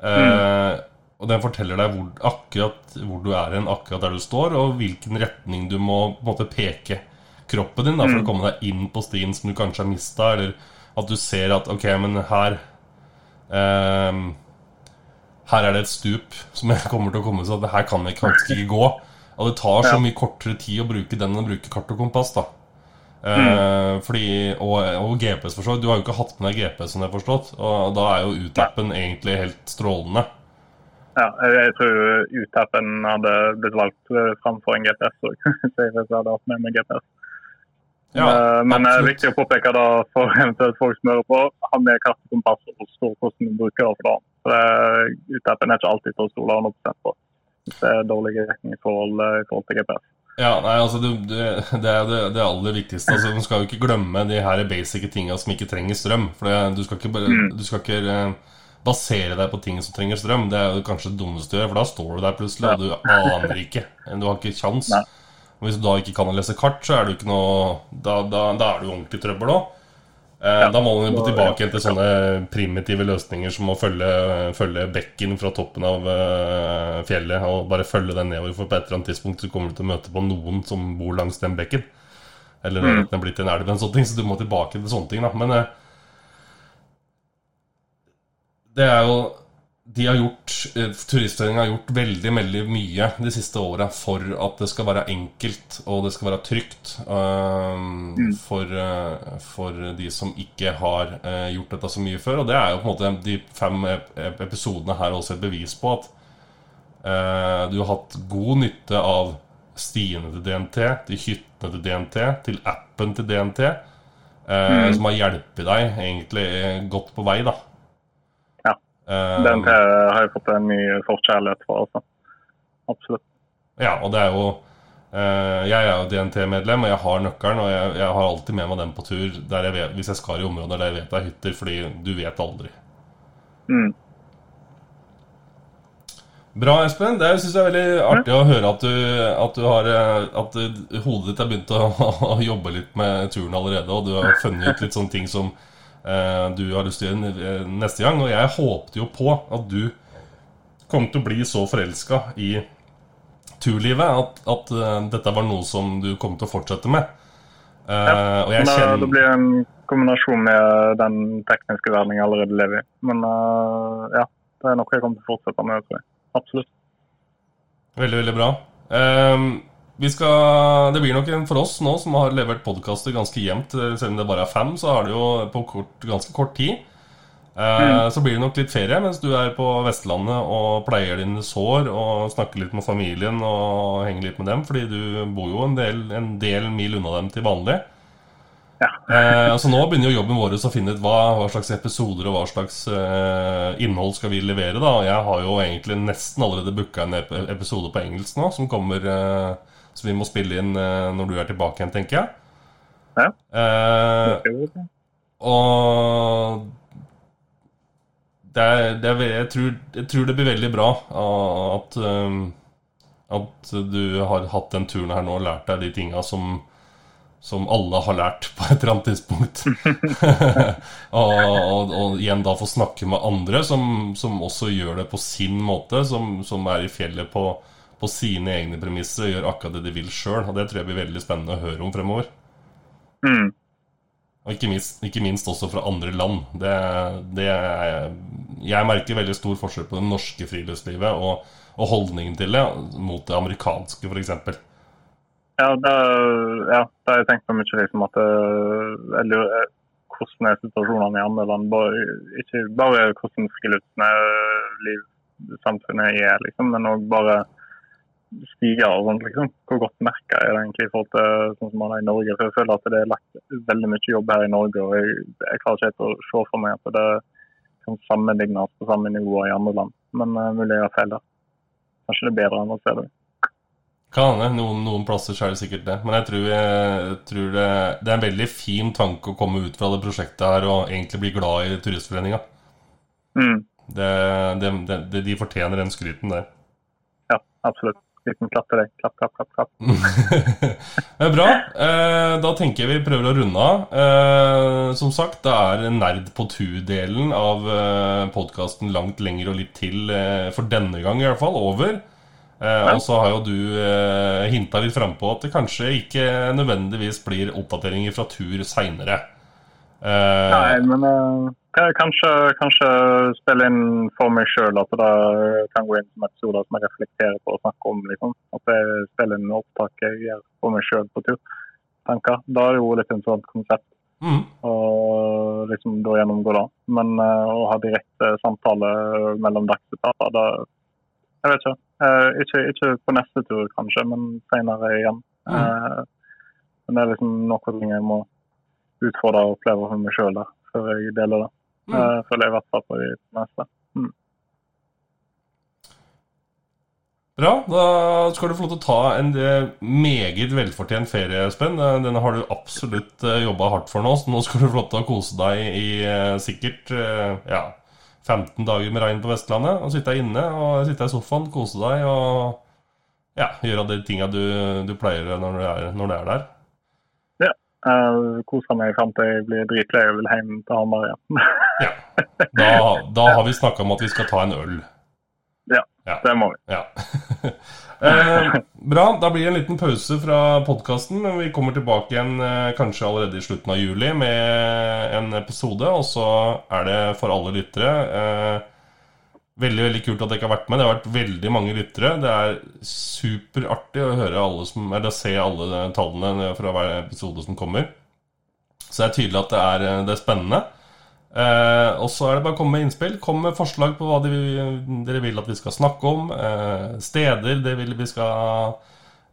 Eh, Og den forteller deg hvor, akkurat hvor du er hen, akkurat der du står, og hvilken retning du må måte peke kroppen din da, for å komme deg inn på stien som du kanskje har mista, eller at du ser at ok, men her eh, Her er det et stup som jeg [LAUGHS] kommer til å komme så her kan jeg kanskje ikke gå. Og det tar så mye kortere tid å bruke den enn å bruke kart og kompass. da Mm. fordi, og, og GPS, for så vidt. Du har jo ikke hatt med deg GPS, som jeg har forstått. Og da er jo Utappen egentlig helt strålende. Ja, jeg, tror Ut-appen hadde blitt valgt eh, framfor en GPS òg, hvis [LAUGHS] jeg hadde hatt med meg GPS. Ja, Eh, Men det er viktig å påpeke da for [LAUGHS] eventuelt folk som hører på, ha med kart og kompass og forstå hvordan du bruker det for dagen. For det- Ut-appen er ikke alltid til å stole 100 på. Dårlige dekningsforhold i forhold til GPS. Ja, nei, altså det, det, det er det, det, aller viktigste. Altså, Du skal jo ikke glemme de her basic tinga som ikke trenger strøm. For det, du skal ikke, mm. du skal ikke uh, basere deg på ting som trenger strøm. Det er jo kanskje det dummeste du gjør, for da står du der plutselig, og du aner ikke. Du har ikke kjangs. Hvis du da ikke kan lese kart, så er du ikke noe Da, da, da er du ordentlig trøbbel òg. Eh, ja. Da må man gå tilbake til sånne primitive løsninger som å følge, følge bekken fra toppen av uh, fjellet og bare følge den nedover, for på et eller annet tidspunkt så kommer du til å møte på noen som bor langs den bekken. Eller mm. den er blitt en elv, en sånn ting, så du må tilbake til sånne ting. Da. Men uh, det er jo de har gjort, eh, Turistforeningen har gjort veldig veldig mye de siste åra for at det skal være enkelt og det skal være trygt um, mm. for, uh, for, de som ikke har uh, gjort dette så mye før. Og det er jo på en måte de fem episodene her også et bevis på at uh, du har hatt god nytte av stiene til DNT, til hyttene til DNT, til appen til DNT, mm. som har hjulpet deg egentlig godt på vei. da Um, DNT har jeg fått en ny forkjærlighet for. Altså. Absolutt. Ja, og det er jo uh, Jeg er jo DNT-medlem, og jeg har nøkkelen. Og jeg, jeg, har alltid med meg den på tur jeg vet, hvis jeg skal i områder der jeg vet det er hytter, fordi du vet aldri. Mm. Bra, Espen. Det syns jeg er veldig artig å høre at du, at du har eh, At hodet ditt har begynt å, [LAUGHS] å, jobbe litt med turen allerede, og du har funnet ut litt sånne ting som Eh, du har lyst til å gjøre eh, neste gang. Og jeg håpte jo på at du kom til å bli så forelska i turlivet at, at uh, dette var noe som du kom til å fortsette med. Ja, og jeg kjenner... Det blir en kombinasjon med den tekniske verden jeg allerede lever i. Men ja, det er noe jeg kommer til å fortsette med. Tror jeg. Absolutt. Veldig, veldig bra. Um, skal, det blir nok en for oss nå som har levert podkaster ganske jevnt, eh, selv om det bare er fem, så har det jo på kort, ganske kort tid. Eh, mm. Så blir det nok litt ferie mens du er på Vestlandet og pleier dine sår og snakker litt med familien og henger litt med dem, fordi du bor jo en del, en del mil unna dem til vanlig. Ja. eh, altså Nå begynner jo jobben vår å finne ut hva, hva, slags episoder og hva slags eh, innhold skal vi levere. da Jeg har jo egentlig nesten allerede booka en episode på engelsk nå, som kommer eh, så vi må spille inn uh, når du er tilbake igjen, tenker jeg. Ja. Uh, og det er, det er, jeg, tror, jeg, tror, det blir veldig bra at, um, at du har hatt den turen her nå og lært deg de tinga som, som alle har lært på et eller annet tidspunkt. [LAUGHS] og, og, og, igjen da få snakke med andre som, som, også gjør det på sin måte, som, som er i fjellet på, på sine egne premisser gjør akkurat det de vil sjøl. Og det tror jeg blir veldig spennende å høre om fremover. Mm. Og ikke minst, ikke minst, også fra andre land. Det, det er, jeg merker veldig stor forskjell på det norske friluftslivet og, og holdningen til det mot det amerikanske, f.eks. Ja, det, ja, det har jeg tenkt på mye. Liksom, at jeg lurer hvordan er situasjonene i andre land. Bare, ikke bare hvordan friluftsliv samfunnet er, liksom, men òg bare stiger og sånt, liksom. Hvor godt merka er det egentlig i forhold til sånn som man er i Norge? For Jeg føler at det er lagt veldig mye jobb her i Norge, og jeg, jeg klarer ikke helt å se for meg at det kan sammenlignes på samme nivå i andre land. Men uh, mulig jeg har feil der. Kanskje det er bedre enn å se det. Kan hende. Noen, noen, plasser så er det sikkert det. Men jeg tror, jeg tror det, det, er en veldig fin tanke å komme ut fra det prosjektet her og egentlig bli glad i Turistforeninga. Mm. de fortjener den skryten der. Ja, absolutt liten klapp til deg. Klapp, klapp, klapp. klapp. [LAUGHS] det er bra. Eh, da tenker jeg vi prøver å runde av. Eh, som sagt, det er Nerd på tur-delen av eh, podkasten langt lenger og litt til, for denne gang i hvert fall, over. Og så har jo du hinta litt frampå at det kanskje ikke nødvendigvis blir oppdateringer fra tur seinere. Nei, men Kanskje, kanskje spille inn for meg sjøl at det kan gå inn som episoder som jeg reflekterer på og snakker om. liksom. At jeg spiller inn opptak jeg gjør for meg sjøl på tur. Tanker. Da er det jo litt interessant konsept. Mm. Og liksom da gjennomgå det. Men uh, å ha direkte samtale mellom dagsetater, da Jeg vet ikke. Uh, ikke. ikke. på neste tur, kanskje, men senere igjen. Mm. Uh, men det er liksom noe jeg må utfordre og oppleve for meg sjøl før jeg deler det. Mm. Uh, føler jeg i hvert fall på de meste. Mm. Bra. Da skal du få lov til å ta en eh, meget velfortjent ferie, Espen. Eh, Denne har du absolutt jobba hardt for nå, så nå skal du få lov til å kose deg i eh, sikkert eh, ja, 15 dager med regn på Vestlandet. Og sitte inne og sitte i sofaen, kose deg og ja, gjøre de tinga du, du pleier når du, er, når du er der. Jeg koser meg fram til jeg blir dritlei og vil hjem til Hamar igjen. Ja. Da, da har vi snakka om at vi skal ta en øl. Ja, Ja. det må vi. Ja. [LAUGHS] eh, bra. Da blir det en liten pause fra podkasten, men vi kommer tilbake igjen eh, kanskje allerede i slutten av juli med en episode. Og så er det for alle lyttere eh, veldig veldig kult at dere har vært med. Det har vært veldig mange lyttere. Det er superartig å høre alle som, eller se alle tallene fra hver episode som kommer. Så det er tydelig at det er, det er spennende. Eh, og så er det bare å komme med innspill. Kom med forslag på hva de, dere vil at vi skal snakke om. Eh, steder dere vil vi skal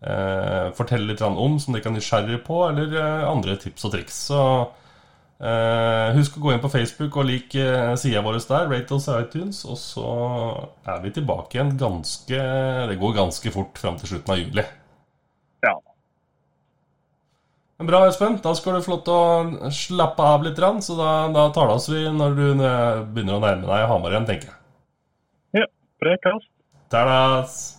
eh, fortelle litt om som dere kan nysgjerrige på, eller eh, andre tips og triks. Så eh, husk å gå inn på Facebook og like eh, sida vår der, rate oss i iTunes. Og så er vi tilbake igjen ganske Det går ganske fort fram til slutten av juli. Ja. Men Bra, Espen. Da skal du få lov til å slappe av litt, så da, da tales vi når du begynner å nærme deg Hamar igjen, tenker jeg. ja. Prekas. Tadas!